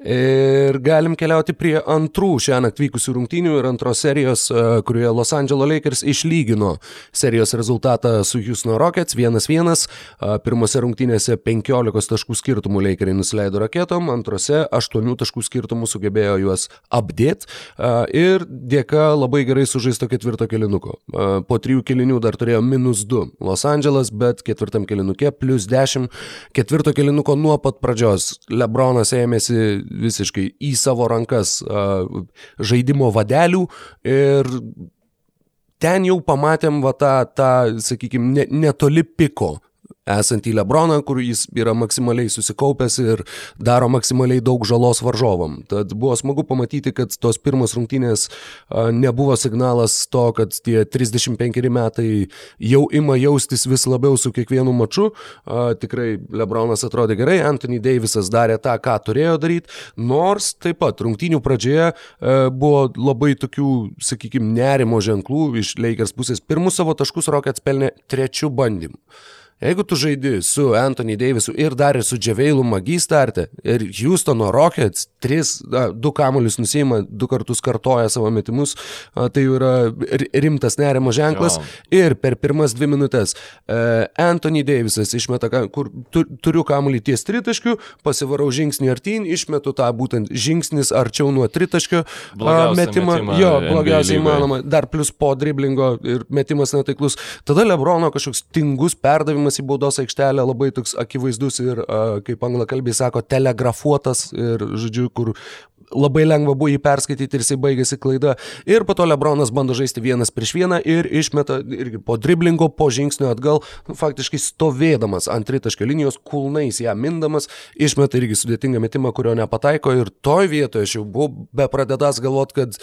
Ir galim keliauti prie antrų šią naktį vykusių rungtynių ir antros serijos, e, kurioje Los Angeles Lakers išlygino serijos rezultatą su Houston Rockets 1-1. E, pirmose rungtynėse 15 taškų skirtumų Lakeriai nusileido raketom, antrose 8 taškų skirtumų sugebėjo juos apdėti e, ir dėka labai gerai sužaisto ketvirto kilinuko. Po trijų kilinių dar turėjo minus 2 Los Angeles, bet ketvirtam kilinukė plus 10. Ketvirto kilinuko nuo pat pradžios Lebronas ėmėsi visiškai į savo rankas žaidimo vadelių ir ten jau pamatėm va tą, tą sakykime, ne, netoli piko esantį Lebroną, kur jis yra maksimaliai susikaupęs ir daro maksimaliai daug žalos varžovam. Tad buvo smagu pamatyti, kad tos pirmos rungtynės nebuvo signalas to, kad tie 35 metai jau ima jaustis vis labiau su kiekvienu maču. Tikrai Lebronas atrodė gerai, Anthony Davisas darė tą, ką turėjo daryti, nors taip pat rungtynių pradžioje buvo labai tokių, sakykime, nerimo ženklų iš Lakers pusės. Pirmus savo taškus Rockets pelnė trečių bandymų. Jeigu tu žaidi su Anthony Davisu ir dar ir su Dževeilu Magi startė ir Houstono Rockets, tris, na, du kamuolius nusima, du kartus kartoja savo metimus, tai jau yra rimtas nerimo ženklas. Jo. Ir per pirmas dvi minutės uh, Anthony Davisas išmeta, kur tu, turiu kamuolį ties tritaškių, pasivarau žingsnį artyn, išmetu tą būtent žingsnis arčiau nuo tritaškio uh, metimą. metimą. Jo, blogiausiai įmanoma. Dar plus po driblingo ir metimas netaiklus. Tada Lebrono kažkoks tingus perdavimas įmetimas į baudos aikštelę labai toks akivaizdus ir, kaip anglakalbiai sako, telegrafuotas ir, žodžiu, kur labai lengva buvo jį perskaityti ir jisai baigėsi klaida. Ir po to Lebronas bando žaisti vienas prieš vieną ir išmeta irgi po driblingo, po žingsnio atgal, nu, faktiškai stovėdamas ant tritaškio linijos, kulnais ją mindamas, išmeta irgi sudėtingą metimą, kurio nepataiko ir toj vietoje aš jau buvau be pradedas galvot, kad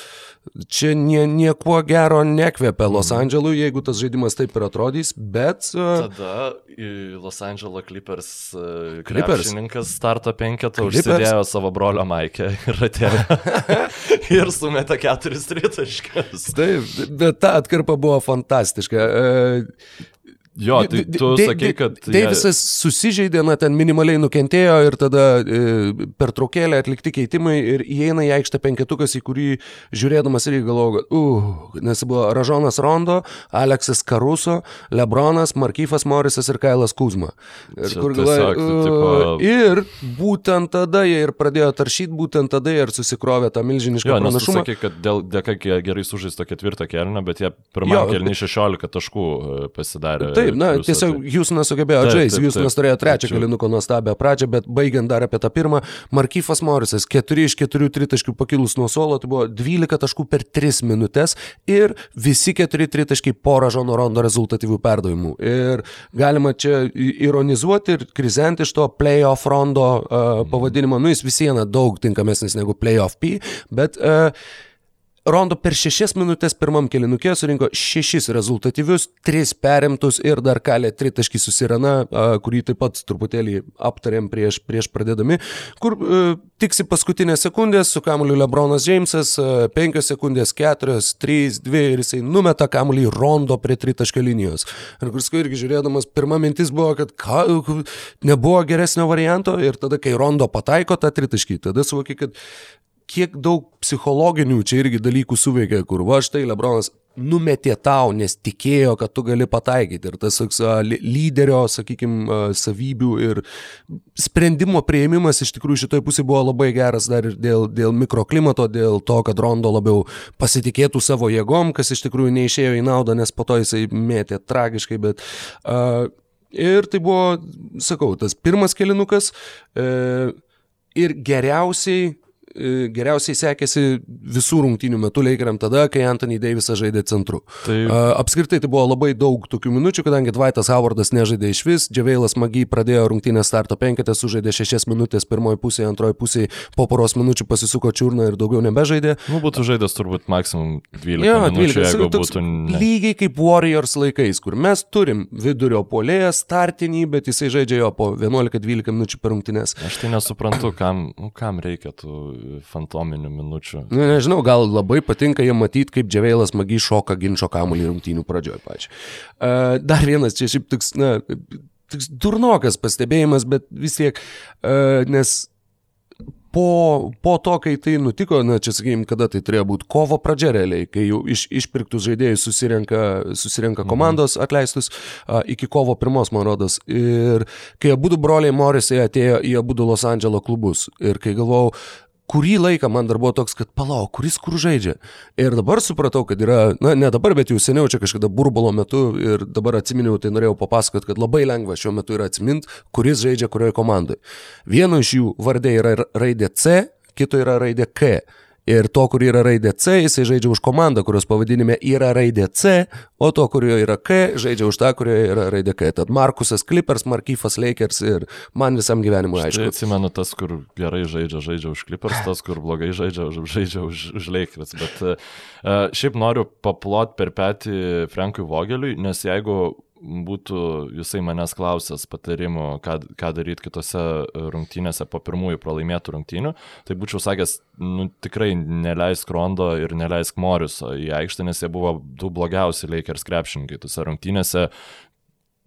čia nie, nieko gero nekvepia Los mhm. Andželui, jeigu tas žaidimas taip ir atrodys, bet... Tada Los Angeles Clippers, Clippers. krepšininkas starto penketą užsidėjo savo brolio Maikę ir atėjo. ir sumetė keturis tritaškius. Taip, bet ta atkarpa buvo fantastiška. Jo, tai tu de, sakai, kad... Deivisas jie... susižeidė, na, ten minimaliai nukentėjo ir tada e, per traukėlę atlikti keitimai ir įeina į aikštę penketukas, į kurį žiūrėdamas irgi galvoju, uh, nes buvo Ražonas Rondo, Aleksas Karuso, Lebronas, Markyfas Morisas ir Kailas Kuzma. Ir, Čia kur galvoju, uh, tipo... ir būtent tada jie ir pradėjo taršyti, būtent tada jie ir susikrovė tą milžinišką jo, pranašumą. Sakai, kad dėl, dėka gerai sužaisto ketvirtą kelną, bet jie pirmą kelnį 16 taškų e, pasidarė. Taip, Taip, na, tiesiog tai. Houstonas sugebėjo žaisti, Houstonas turėjo trečią kalinuko nuostabią pradžią, bet baigiant dar apie tą pirmą, Markyfas Morisas 4 iš 4 tritaškių pakilus nuo suolo, tai buvo 12 taškų per 3 minutės ir visi 4 tritaškiai pora Žono Rondo rezultatyvių perdavimų. Ir galima čia ironizuoti ir krizenti iš to playoff Rondo uh, pavadinimo, nu jis vis viena daug tinkamesnis negu playoff P, bet uh, Rondo per šešias minutės pirmam kelinukė surinko šešis rezultatyvius, tris perimtus ir dar kalė tritaškį susirana, kurį taip pat truputėlį aptarėm prieš, prieš pradėdami, kur uh, tiksi paskutinės sekundės su kamuoliu Lebronas Jamesas, uh, penkios sekundės, keturios, trys, dvi ir jisai numeta kamuolį Rondo prie tritaškio linijos. Ir kur skui irgi žiūrėdamas, pirma mintis buvo, kad ka, nebuvo geresnio varianto ir tada, kai Rondo pataiko tą tritaškį, tada suvoki, kad kiek daug psichologinių čia irgi dalykų suveikia, kur va štai Lebronas numetė tau, nes tikėjo, kad tu gali pataikyti. Ir tas toks lyderio, sakykime, savybių ir sprendimo prieimimas iš tikrųjų šitoje pusėje buvo labai geras dar ir dėl, dėl mikroklimato, dėl to, kad Rondo labiau pasitikėtų savo jėgom, kas iš tikrųjų neišėjo į naudą, nes po to jisai mėtė tragiškai, bet... Uh, ir tai buvo, sakau, tas pirmas kelinukas. Uh, ir geriausiai geriausiai sekėsi visų rungtynių metų Lakeriam tada, kai Anthony Davisas žaidė centru. Taip. Apskritai tai buvo labai daug tokių minučių, kadangi Dvaitas Howardas nežaidė iš vis, Džiaveilas Magy pradėjo rungtynę starto penketę, sužaidė šešias minutės pirmoji pusė, antroji pusė, po poros minučių pasisuko čiurną ir daugiau nebežaidė. Nu, būtų žaidęs turbūt maksimum 12 ja, minučių, 12. jeigu būtų... Ne. Lygiai kaip Warriors laikais, kur mes turim vidurio polėją startinį, bet jisai žaidžia jo po 11-12 minučių per rungtynės. Aš tai nesuprantu, kam, nu, kam reikia tų fantominių minučių. Nu, nežinau, gal labai patinka jie matyti, kaip Džiaveilas magiai šoka ginčio kamuolį rungtynių pradžioje pačiu. Uh, dar vienas, čia šiaip toks, na, toks durnokas pastebėjimas, bet vis tiek, uh, nes po, po to, kai tai nutiko, na čia sakykime, kada tai turėjo būti kovo pradžia realiai, kai jau iš, išpirktus žaidėjus susirenka, susirenka mhm. komandos atleistus a, iki kovo pirmos, man rodos. Ir kai abu broliai Morisai atėjo į abu Los Andželo klubus ir kai galvojau, kurį laiką man dar buvo toks, kad palauk, kuris kur žaidžia. Ir dabar supratau, kad yra, na ne dabar, bet jau seniau čia kažkada burbulo metu ir dabar atsiminiau, tai norėjau papasakoti, kad labai lengva šiuo metu yra atsiminti, kuris žaidžia kurioje komandoje. Vieno iš jų vardė yra raidė C, kito yra raidė K. Ir to, kur yra raidė C, jisai žaidžia už komandą, kurios pavadinime yra raidė C, o to, kurioje yra K, žaidžia už tą, kurioje yra raidė K. Tad Markusas Clippers, Markyfas Lakers ir man visam gyvenimui aišku. Aš atsimenu tas, kur gerai žaidžia, žaidžia už Clippers, tas, kur blogai žaidžia, žaidžia už, už Lakers. Bet uh, šiaip noriu paplot per petį Frankui Vogeliui, nes jeigu būtų jisai manęs klausęs patarimų, ką, ką daryti kitose rungtynėse po pirmųjų pralaimėtų rungtynių, tai būčiau sakęs, nu, tikrai neleisk Rondo ir neleisk Moriso į aikštę, nes jie buvo du blogiausi Lakers krepšininkai tose rungtynėse.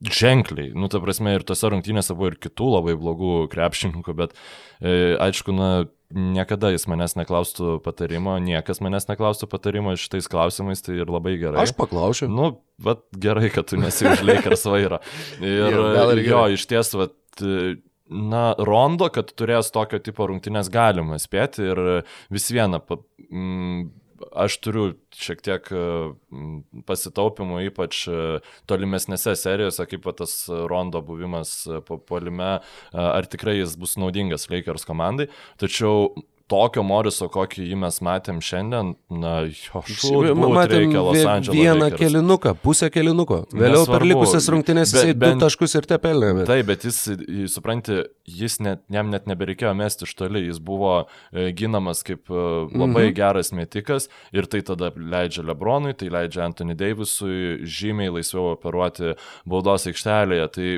Ženkliai, nu, ta prasme, ir tose rungtynėse buvo ir kitų labai blogų krepšininkų, bet, e, aišku, na, niekada jis manęs neklaustų patarimo, niekas manęs neklaustų patarimo šitais klausimais, tai ir labai gerai. Aš paklausiu. Nu, bet gerai, kad tu nesiužliek ar svaira. Ir, ir jo, iš ties, vat, na, rondo, kad turės tokio tipo rungtynės galima spėti ir vis viena, mm, aš turiu šiek tiek e, pasitaupimų, ypač e, tolimesnėse serijose, kaip tas Rondo buvimas e, po polime, ar tikrai jis bus naudingas Lakers komandai. Tačiau tokio Moriso, kokį jį mes matėm šiandien, na, jo šūdų reikia Los Andželo. Vieną Lakers. kelinuką, pusę kelinuko. Vėliau Nesvarbu, per likusias rungtynės jisai du taškus ir te pelnė. Bet... Taip, bet jis, supranti, jis net, jam net nebereikėjo mesti iš toli, jis buvo e, ginamas kaip e, labai mhm. geras metikas ir tai tada leidžia Lebronui, tai leidžia Anthony Davisui žymiai laisviau operuoti baudos aikštelėje. Tai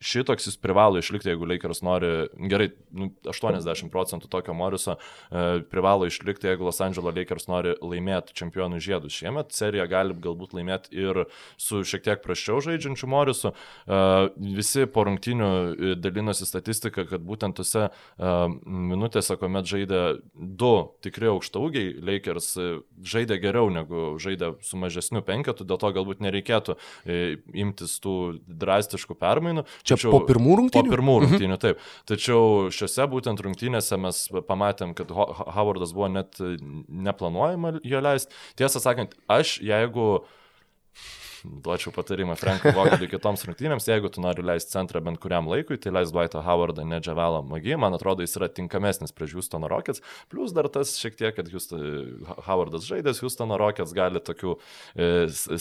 šitoks jis privalo išlikti, jeigu Lakers nori, gerai, nu, 80 procentų tokio Moriso e, privalo išlikti, jeigu Los Angeles Lakers nori laimėti čempionų žiedus. Šiemet seriją gali galbūt laimėti ir su šiek tiek praščiau žaidžiančiu Morisu. E, visi po rungtinių e, dalinosi statistiką, kad būtent tose e, minutėse, kuomet žaidė du tikrai aukštaugiai, Lakers e, žaidė geriau negu žaidė su mažesniu penketu, dėl to galbūt nereikėtų e, imtis tų drastiškų permainų. Čia Tačiau, po pirmų rungtynių? Po pirmų mhm. rungtynių, taip. Tačiau šiuose būtent rungtynėse mes pamatėm, kad Howardas buvo net neplanuojama jo leisti. Tiesą sakant, aš jeigu duočiau patarimą Frankui Vogeliui kitoms rungtynėms, jeigu tu nori leisti centrą bent kuriam laikui, tai leis Dwightą Howardą, ne Džavelą Magį, man atrodo, jis yra tinkamesnis prieš Houstono Rockets, plus dar tas šiek tiek, kad Houston, Howardas žaidęs Houstono Rockets gali tokių e,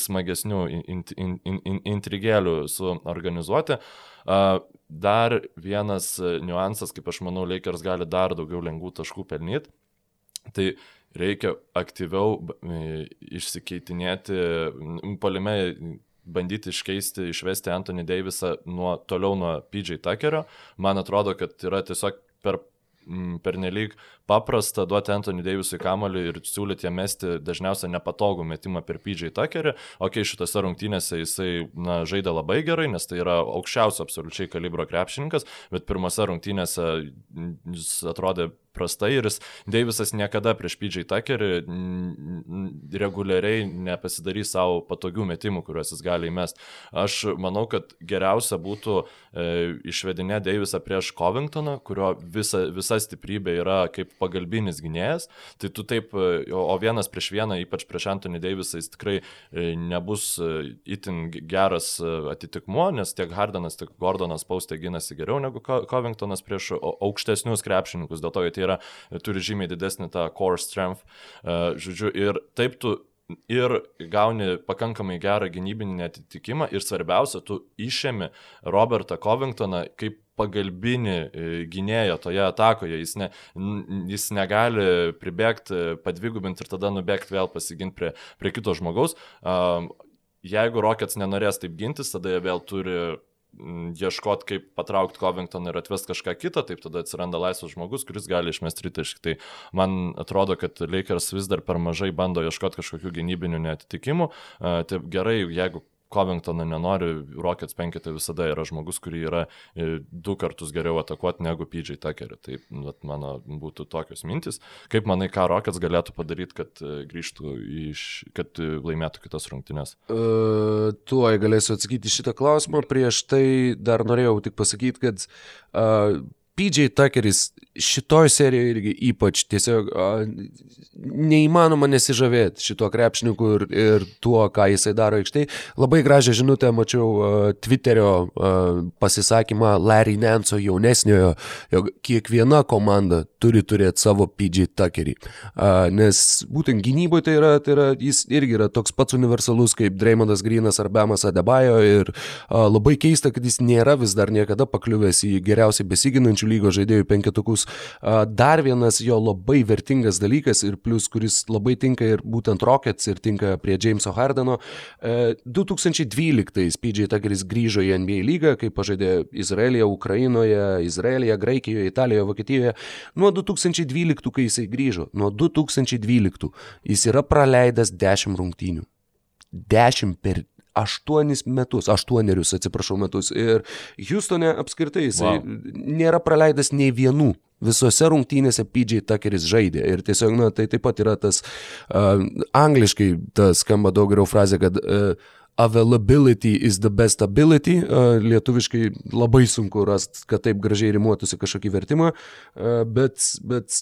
smagesnių in, in, in, in, intrigėlių suorganizuoti. Uh, dar vienas niuansas, kaip aš manau, Lakers gali dar daugiau lengvų taškų pelnyti. Tai reikia aktyviau e, išsikeitinėti, palime bandyti iškeisti, išvesti Anthony Davisą nuo, toliau nuo PJ Tuckerio. Man atrodo, kad yra tiesiog per pernelyg paprasta duoti Anthony Davisui kamoliu ir siūlyti jam mesti dažniausiai nepatogų metimą per PJ Tuckerį. Ok, šitose rungtynėse jisai na, žaidė labai gerai, nes tai yra aukščiausio absoliučiai kalibro krepšininkas, bet pirmose rungtynėse jis atrodė prastai ir jis, Deivisas niekada prieš PJ Tuckerį reguliariai nepasidarys savo patogių metimų, kuriuos jis gali įmesti. Aš manau, kad geriausia būtų e, išvedinė Deivisą prieš Covingtoną, kurio visa, visa stiprybė yra kaip pagalbinis gynėjas. Tai tu taip, e, o vienas prieš vieną, ypač prieš Anthony Deivisą, jis tikrai e, nebus e, itin geras atitikmuo, nes tiek Hardanas, tiek Gordonas paustė gynasi geriau negu Covingtonas prieš aukštesnius krepšininkus, dėl to, jie yra, turi žymiai didesnį tą core strength, žodžiu, ir taip tu ir gauni pakankamai gerą gynybinį atitikimą ir svarbiausia, tu išėmi Robertą Covingtoną kaip pagalbinį e, gynėją toje atakoje, jis, ne, jis negali pribėgti, padvigubinti ir tada nubėgti vėl pasiginti prie, prie kito žmogaus. Jeigu Rockets nenorės taip gintis, tada jie vėl turi ieškot, kaip patraukti Covington ir atvesti kažką kitą, taip tada atsiranda laisvas žmogus, kuris gali išmesti tritaškį. Tai man atrodo, kad Lakers vis dar per mažai bando ieškoti kažkokių gynybinių netitikimų. Tai gerai, jeigu Covingtoną nenori, Rockets penketė visada yra žmogus, kurį yra e, du kartus geriau atakuoti negu PJ Tuckerį. Tai vat, mano būtų tokios mintis. Kaip manai, ką Rockets galėtų padaryti, kad e, grįžtų iš, kad e, laimėtų kitas rungtynes? Uh, tuoj galėsiu atsakyti šitą klausimą. Prieš tai dar norėjau tik pasakyti, kad uh, PJ Tuckeris šitoj serijoje irgi ypač tiesiog a, neįmanoma nesižavėti šituo krepšininku ir, ir tuo, ką jisai daro aikštai. Labai gražią žinutę mačiau a, Twitterio a, pasisakymą Larry Nanso jaunesniojo, jog kiekviena komanda turi turėti savo PJ Tuckerį. A, nes būtent gynyboje tai yra, tai yra, jis irgi yra toks pats universalus kaip Dreymondas Grinas ar Bemas Adebayo ir a, labai keista, kad jis nėra vis dar niekada pakliuvęs į geriausiai besiginančių Vokiečių lygos žaidėjų penketukus. Dar vienas jo labai vertingas dalykas ir plus, kuris labai tinka ir būtent Rockets ir tinka prie Jameso Hardeno. 2012 PJ Tuckeris grįžo į NBA lygą, kai pažaidė Izraelyje, Ukrainoje, Izraelyje, Graikijoje, Italijoje, Vokietijoje. Nuo 2012, kai jisai grįžo, nuo 2012 jis yra praleidęs 10 rungtynių. 10 per aštuonis metus, aštuonerius, atsiprašau, metus. Ir Houstone apskritai jisai wow. nėra praleidęs nei vienų. Visose rungtynėse PJ Tuckeris žaidė ir tiesiog, na, tai taip pat yra tas, uh, angliškai tas skamba daug geriau frazė, kad uh, availability is the best ability. Uh, lietuviškai labai sunku rasti, kad taip gražiai rimuotųsi kažkokį vertimą, uh, bet, bet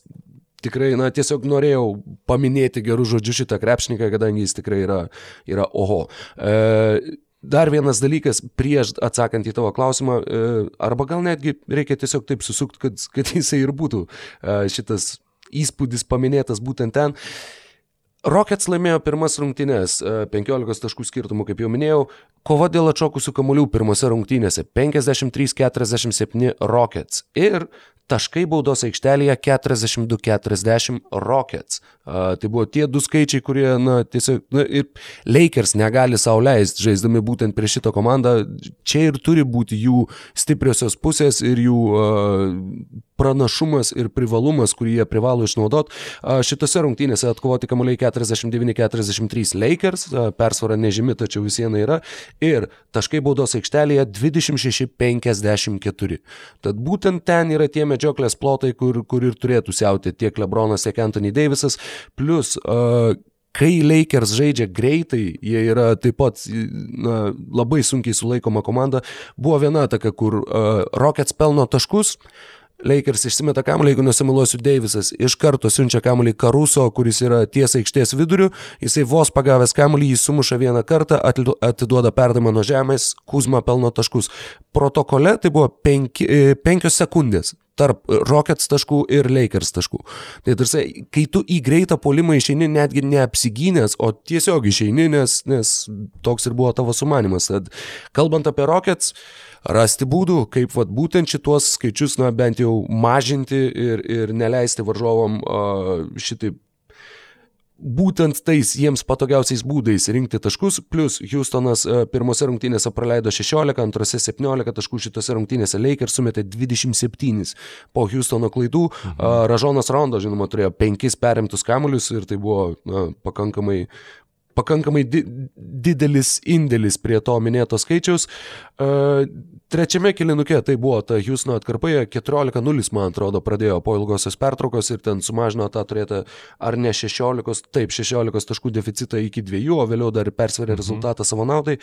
tikrai, na, tiesiog norėjau paminėti gerų žodžių šitą krepšininką, kadangi jis tikrai yra, yra oho. E, Dar vienas dalykas, prieš atsakant į tavo klausimą, e, arba gal netgi reikia tiesiog taip susukti, kad, kad jisai ir būtų e, šitas įspūdis paminėtas būtent ten. Rockets laimėjo pirmas rungtynes, 15 e, taškų skirtumų, kaip jau minėjau, kova dėl atšokusių kamuolių pirmose rungtynėse 53-47 Rockets ir taškai baudos aikštelėje 42-40 Rockets. A, tai buvo tie du skaičiai, kurie, na, tiesiog, na, ir Lakers negali sauliaisti, žaisdami būtent prieš šitą komandą. Čia ir turi būti jų stipriosios pusės ir jų a, pranašumas ir privalumas, kurį jie privalo išnaudoti. Šitose rungtynėse atkovoti kamuoliai 49-43 Lakers, persvara nežymi, tačiau vis viena yra. Ir taškai baudos aikštelėje 26-54. Tad būtent ten yra tie medžioklės plotai, kur, kur ir turėtų siauti tiek Lebronas, tiek Anthony Davisas. Plus, uh, kai Lakers žaidžia greitai, jie yra taip pat na, labai sunkiai sulaikoma komanda. Buvo viena ataka, kur uh, Rockets pelno taškus, Lakers išsimeta kamuolį, jeigu nusimuliuosiu Davisas, iš karto siunčia kamuolį Karuso, kuris yra ties aikštės viduriu, jisai vos pagavęs kamuolį, jį sumuša vieną kartą, atiduoda perdavimą nuo žemės, Kuzma pelno taškus. Protokole tai buvo penki, e, penkios sekundės tarp Rockets taškų ir Lakers taškų. Tai tarsi, kai tu į greitą polimą išeini netgi neapsigynęs, o tiesiog išeini, nes, nes toks ir buvo tavo sumanimas. Tad kalbant apie Rockets, uh, rasti būdų, kaip vat, būtent šituos skaičius, na, bent jau mažinti ir, ir neleisti varžovam uh, šitaip būtent tais jiems patogiausiais būdais rinkti taškus, plus Houstonas pirmose rungtynėse praleido 16, antrose 17 taškų, šitose rungtynėse Lakers sumetė 27 po Houstono klaidų. Mhm. Ražonas Rondo, žinoma, turėjo 5 perimtus kamuolius ir tai buvo na, pakankamai pakankamai di didelis indėlis prie to minėto skaičiaus. Uh, trečiame kilinuke tai buvo ta Houstono atkarpoje 14-0, man atrodo, pradėjo po ilgosios pertraukos ir ten sumažino tą turėtą ar ne 16, taip 16 taškų deficitą iki 2, o vėliau dar persverė mhm. rezultatą savo naudai.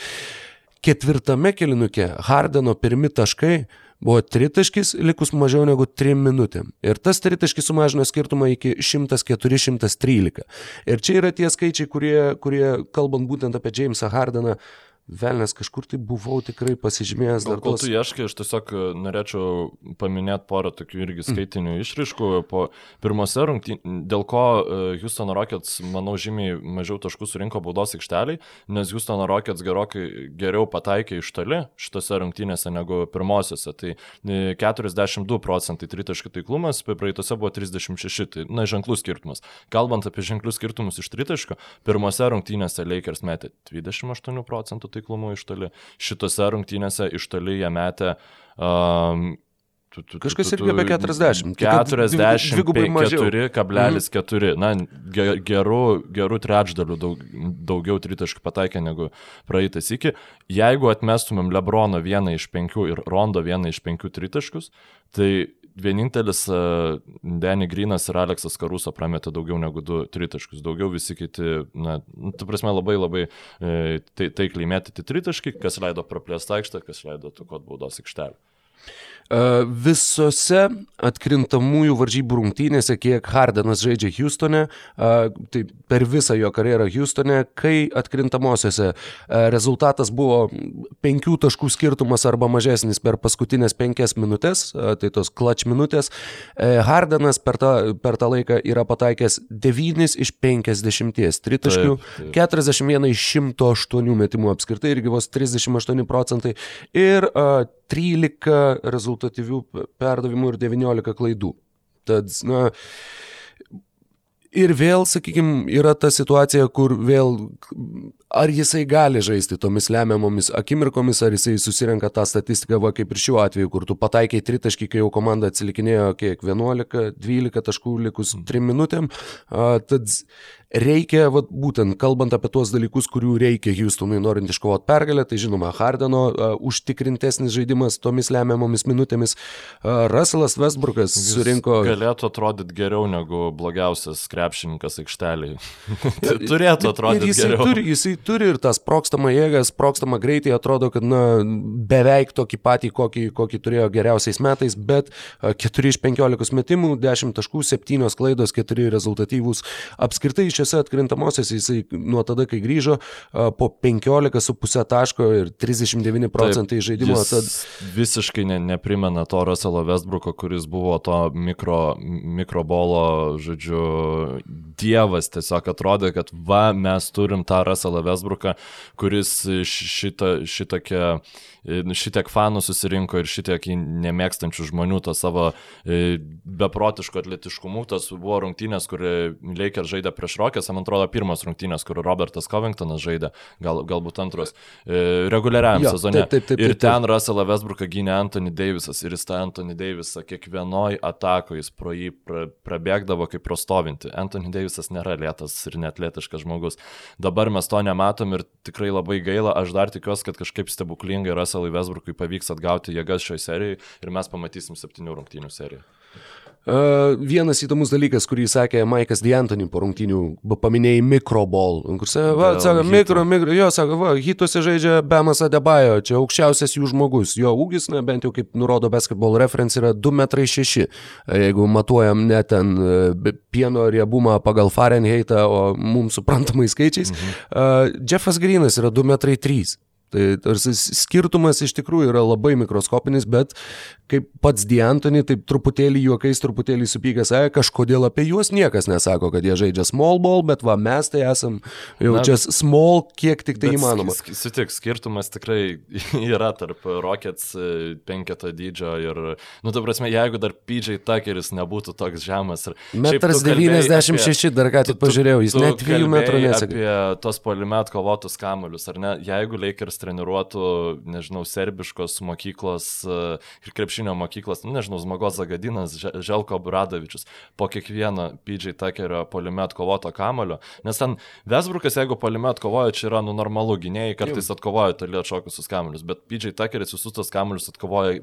Ketvirtame kilinuke Hardeno pirmi taškai buvo tritaškis likus mažiau negu 3 minutėm. Ir tas tritaškis sumažino skirtumą iki 104-113. Ir čia yra tie skaičiai, kurie, kurie kalbant būtent apie Jamesą Hardeną, Velnes kažkur tai buvau tikrai pasižymėjęs dar. Kol tos... tu ieškai, aš tiesiog e, norėčiau paminėti porą tokių irgi mm. skaitinių mm. išriškų. Po pirmose rungtynėse, dėl ko e, Houston Rockets, manau, žymiai mažiau taškų surinko baudos aikšteliai, nes Houston Rockets gerokai geriau pataikė iš toli šitose rungtynėse negu pirmosiose. Tai 42 e, procentai tritaškių taiklumas, praeitose buvo 36, tai na, ženklus skirtumas. Kalbant apie ženklius skirtumus iš tritaškio, pirmose rungtynėse Lakers metė 28 procentų taiklumu iš toli. Šitose rungtynėse iš toli jie metė um, Tu, tu, Kažkas tu, tu, irgi apie 40. Tai kad dvi- dvigubai mažiau. 44,4. Na, ge- gerų, gerų trečdalių daug, daugiau tritaškų pataikė negu praeitas iki. Jeigu atmestumėm Lebrono vieną iš penkių ir Rondo vieną iš penkių tritaškus, tai vienintelis uh, Danny Grinas ir Aleksas Karuso prametė daugiau negu du tritaškus. Daugiau visi kiti, na, nu, tu prasme, labai labai e, tai, taikliai metyti tritaškai, kas leido praplėsti aikštę, kas leido tukot baudos aikštelę. E, Visose atkrintamųjų varžybų rungtynėse, kiek Hardenas žaidžia Houstone, e, tai per visą jo karjerą Houstone, kai atkrintamosiose e, rezultatas buvo penkių taškų skirtumas arba mažesnis per paskutinės penkias minutės, tai tos clutch minutės, Hardenas per tą, per tą laiką yra pataikęs 9 iš 50 tritaškių, Taip, taip. 41 iš 108 metimų apskritai irgi vos 38 procentai ir a, 13 rezultatyvių perdavimų ir 19 klaidų. Tad, na, ir vėl, sakykime, yra ta situacija, kur vėl, ar jisai gali žaisti tomis lemiamomis akimirkomis, ar jisai susirenka tą statistiką, va kaip ir šiuo atveju, kur tu pataikiai tritaškį, kai jau komanda atsilikinėjo kiek 11-12 taškų likus 3 minutėm. A, tad reikia, vat, būtent kalbant apie tuos dalykus, kurių reikia Houstonui norint iškovoti pergalę, tai žinoma, Hardeno uh, užtikrintesnis žaidimas tomis lemiamomis minutėmis. Uh, Russellas Westbrookas Jis surinko... Galėtų atrodyti geriau negu blogiausias krepšininkas aikšteliai. Turėtų atrodyti jisai geriau. turi, jisai turi ir tą sprokstamą jėgą, sprokstamą greitį, atrodo, kad na, beveik tokį patį, kokį, kokį turėjo geriausiais metais, bet a, 4 iš 15 metimų, 10 taškų, 7 klaidos, 4 rezultatyvūs. Apskritai šiose atkrintamosiose jisai nuo tada, kai grįžo, po 15,5 taško ir 39 procentai žaidimo. Tad, visiškai ne, neprimena to Russelo Westbrooko, kuris buvo to mikro, mikrobolo, žodžiu, dievas. Tiesiog atrodė, kad va, mes turim tą Russellą Westbrooką, kuris šitą, šitokią, šitiek fanų susirinko ir šitiek nemėgstančių žmonių to savo e, beprotiško atletiškumu. Tas buvo rungtynės, kur Lakers žaidė prieš Rokės, man atrodo, pirmas rungtynės, kur Robertas Covingtonas žaidė, gal, galbūt antros, e, reguliariam Jo, sezone. taip, taip, taip, ir taip, taip. ten Russellą Westbrooką gynė Anthony Davisas ir jis tą Anthony Davisą kiekvienoj atakoje jis pro jį pra, prabėgdavo kaip prostovinti. Anthony Davisas nėra lėtas ir netletiškas žmogus. Dabar mes to nematom ir tikrai labai gaila. Aš dar tikiuosi, kad kažkaip stebuklingai Russellui Westbrookui pavyks atgauti jėgas šioje serijoje ir mes pamatysim septynių rungtynių seriją. Uh, vienas įdomus dalykas, kurį sakė Maikas D'Antoni po rungtynių, paminėjai mikrobol. Kur sakė, va, sako, mikro, mikro, jo, sako, va, hituose žaidžia Bemas Adebayo, čia aukščiausias jų žmogus. Jo ūgis, na, bent jau kaip nurodo basketball reference, yra 2,6 m. Jeigu matuojam ne ten e, pieno riebumą pagal Fahrenheitą, o mums suprantamai skaičiais, mhm. uh, Jeffas Grinas yra 2,3 m. Tai tarsi skirtumas iš tikrųjų yra labai mikroskopinis, bet kaip pats D'Antoni, taip truputėlį juokais, truputėlį supykęs, e, kažkodėl apie juos niekas nesako, kad jie žaidžia small ball, bet va mes tai esam jau Na, čia small, kiek tik tai įmanoma. Sutik, skirtumas tikrai yra tarp Rockets e, penketo dydžio ir, nu, ta prasme, jeigu dar PJ Tuckeris nebūtų toks žemas. Ir, Metras tu kalbėjai 96 dar ką tik pažiūrėjau, jis net 2 metrų nesakė. Apie tos polimet kovotus kamuolius, ar ne? Jeigu Lakers treniruotų, nežinau, serbiškos mokyklos e, ir krepšinio mokyklos, nu, nežinau, Zmagos Zagadinas, Že- Želko Bradovičius, po kiekvieno PJ Tuckerio polimet kovoto kamulio, nes ten Vesbrukas, jeigu polimet kovoja, čia yra nu normalu, gynėjai kartais atkovoja toli atšokusius kamuolius, bet PJ Tuckeris visus tos kamuolius atkovoja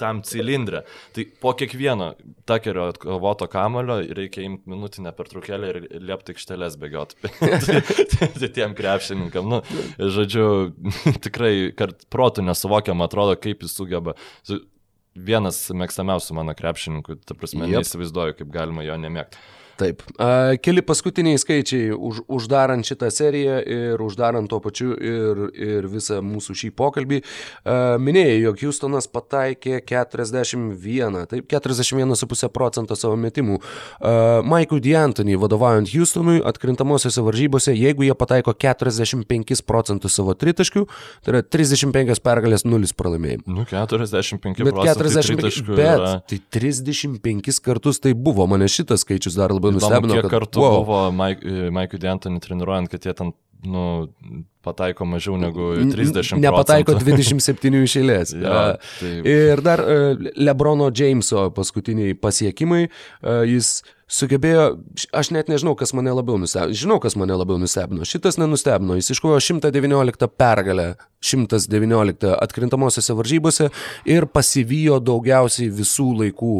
tam cilindrė. Tai po kiekvieno takerio atkovoto kamulio reikia imti minutinę pertraukėlę ir liepti aikštelės bėgioti. tai tiem krepšininkam, nu, žodžiu, tikrai kart protų nesuvokiam, atrodo, kaip jis sugeba. Su- Vienas mėgstamiausių mano krepšininkų, ta prasme, yep. neįsivaizduoju, kaip galima jo nemėgti. Taip. Keli paskutiniai skaičiai už, uždarant šitą seriją ir uždarant tuo pačiu ir, ir visą mūsų šį pokalbį. Minėjai, jog Houstonas pataikė 41, taip, 41,5 procento savo metimų. Maikui D'Antoni vadovaujant Houstonui atkrintamosiose varžybose, jeigu jie pataiko 45 procentus savo tritaškių, tai yra 35 pergalės, 0 pralaimėjimų. Nu, 45 Bet procentų 45, tritaškų bet yra- tai 35 kartus tai buvo, mane šitas skaičius dar labai Įdomu, nustebino. kiek kad, kartų wow. buvo Mike, Mike'ui D'Antoni treniruojant, kad jie ten nu, pataiko mažiau negu 30. Nepataiko 27 išėlės. Ja, taip. ir dar Lebrono Jameso paskutiniai pasiekimai, jis sugebėjo, aš net nežinau, kas mane labiau nustebino. Žinau, kas mane labiau nustebino. Šitas nenustebino. Jis iškovojo 119 pergalę, 119 atkrintamosiose varžybose ir pasivijo daugiausiai visų laikų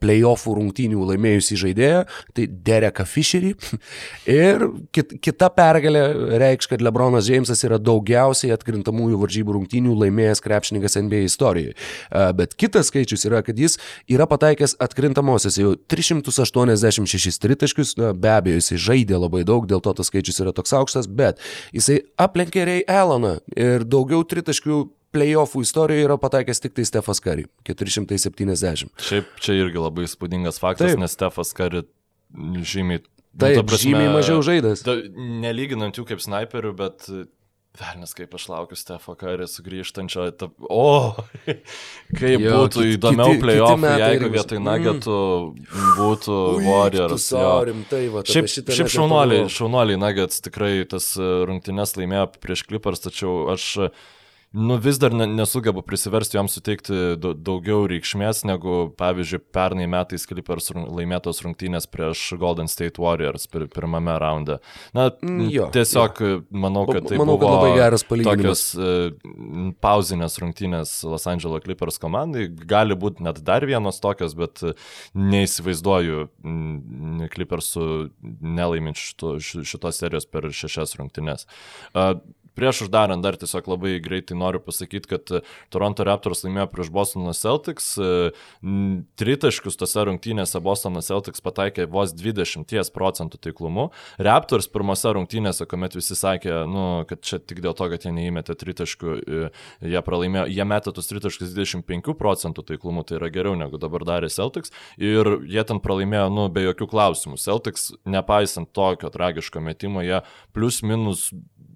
playoffų rungtynių laimėjusį žaidėją, tai Dereką Fisherį. ir kit, kita pergalė reikš, kad Lebronas Jamesas yra daugiausiai atkrintamųjų varžybų rungtynių laimėjęs krepšininkas NBA istorijoje. Uh, bet kitas skaičius yra, kad jis yra pataikęs atkrintamosiose jau 380 56 tritaškius, na, be abejo, jisai žaidė labai daug, dėl to tas skaičius yra toks aukštas, bet jisai aplenkė Ray Alloną ir daugiau tritaškių playoffų istorijoje yra pataikęs tik tai Stefas Kari - 470. Šiaip čia irgi labai spūdingas faktas, Taip. nes Stefas Kari žymiai Taip, nu, prasme, žymiai mažiau žaidęs. Nelyginant jų kaip snaiperių, bet Velnis, kaip aš laukiu Stefo Karį sugrįžtančio. Ta... O, kaip jo, būtų kiti, įdomiau playoffai, jeigu vietoj mm. nagetų būtų Ui, Warriors. Rimtai, va, šiaip šiaip šaunuoliai, šaunuoliai nagets tikrai tas rungtynes laimėjo prieš Clippers, tačiau aš nu, vis dar nesugebu prisiversti joms suteikti daugiau reikšmės negu, pavyzdžiui, pernai metais Clippers laimėtos rungtynės prieš Golden State Warriors pir pirmame raunde. Na, mm, jo, tiesiog jo. manau, kad tai manau, buvo kad labai geras palyginimas. Tokios uh, pauzinės rungtynės Los Angeles Clippers komandai. Gali būti net dar vienos tokios, bet neįsivaizduoju Clippersų nelaiminčių šitos serijos per šešias rungtynės. Uh, Prieš uždarant dar tiesiog labai greitai noriu pasakyti, kad e, Toronto Raptors laimėjo prieš Bostono Celtics. E, tritaškius tose rungtynėse Bostono Celtics pataikė vos 20 procentų taiklumu. Raptors pirmose rungtynėse, kuomet visi sakė, nu, kad čia tik dėl to, kad jie neįmetė tritaškių, e, jie pralaimėjo, jie metė tus tritaškius 25 procentų taiklumu, tai yra geriau negu dabar darė Celtics. Ir jie ten pralaimėjo, nu, be jokių klausimų. Celtics, nepaisant tokio tragiško metimo, jie plus minus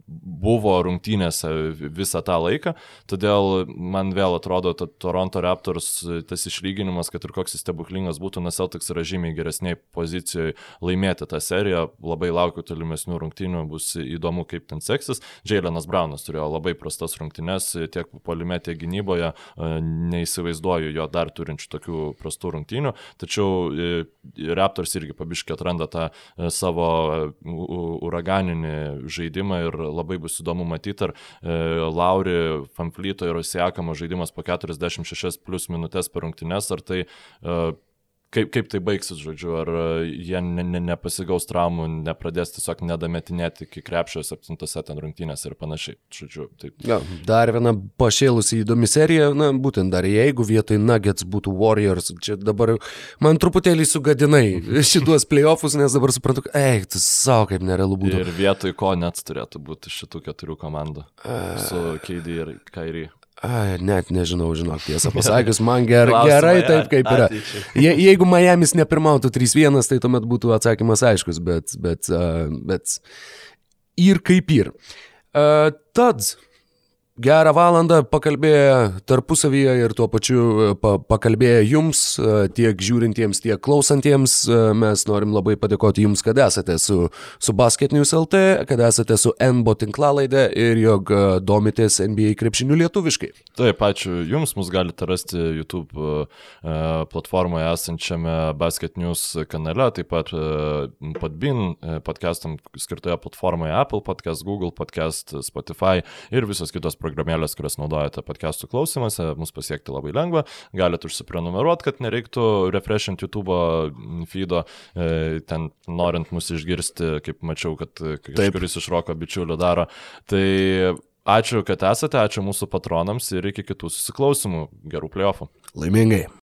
buvo rungtynėse visą tą laiką, todėl man vėl atrodo, kad Toronto Raptors tas išlyginimas, kad ir koks jis stebuklingas būtų, nes Celtics yra žymiai geresniai pozicijoje laimėti tą seriją, labai laukiu tolimesnių rungtynių, bus įdomu, kaip ten seksis. Jailenas Braunas turėjo labai prastas rungtynės tiek polime, tiek gynyboje, neįsivaizduoju jo dar turinčių tokių prastų rungtynių, tačiau e, Raptors irgi pabiškiai atranda tą e, savo uraganinį žaidimą ir labai bus įdomu matyti, ar e, Lauri, Fanflyto ir Osiakamo žaidimas po 46 plus minutės per rungtynes, ar tai e, kaip, kaip tai baigsis, žodžiu, ar e, jie ne, ne, nepasigaus traumų, nepradės tiesiog nedametinėti iki krepšio septintose ten rungtynės ir panašiai. Žodžiu, taip. Ja, dar viena pašėlusi įdomi serija, na, būtent dar jeigu vietoj Nuggets būtų Warriors, čia dabar man truputėlį sugadinai šituos playoffus, nes dabar suprantu, eik, tu savo kaip nerealu būtų. Ir vietoj ko net turėtų būti šitų keturių komandų su KD ir Kairi. Ai, net nežinau, žinok, tiesą pasakius, man ger, gerai taip, kaip yra. Je, jeigu Miami's nepirmautų 3-1, tai tuomet būtų atsakymas aiškus, bet, bet, bet ir kaip ir. Tad gerą valandą pakalbėję tarpusavyje ir tuo pačiu e, pa, pakalbėję jums, e, tiek žiūrintiems, tiek klausantiems. E, mes norim labai padėkoti jums, kad esate su, su Basket News LT, kad esate su NBO tinklalaidė ir jog domitės NBA krepšiniu lietuviškai. Taip, ačiū Jums, mus galite rasti YouTube platformoje esančiame Basket News kanale, taip pat Podbin podcastam skirtoje platformoje Apple podcast, Google podcast, Spotify ir visos kitos programėlės, kurias naudojate podcastų klausimuose, mus pasiekti labai lengva, galite užsiprenumeruoti, kad nereiktų refreshinti YouTube feedo, e, ten norint mus išgirsti, kaip mačiau, kad kažkuris iš roko bičiulių daro. Tai ačiū, kad esate, ačiū mūsų patronams ir iki kitų susiklausimų. Gerų playoffų. Laimingai.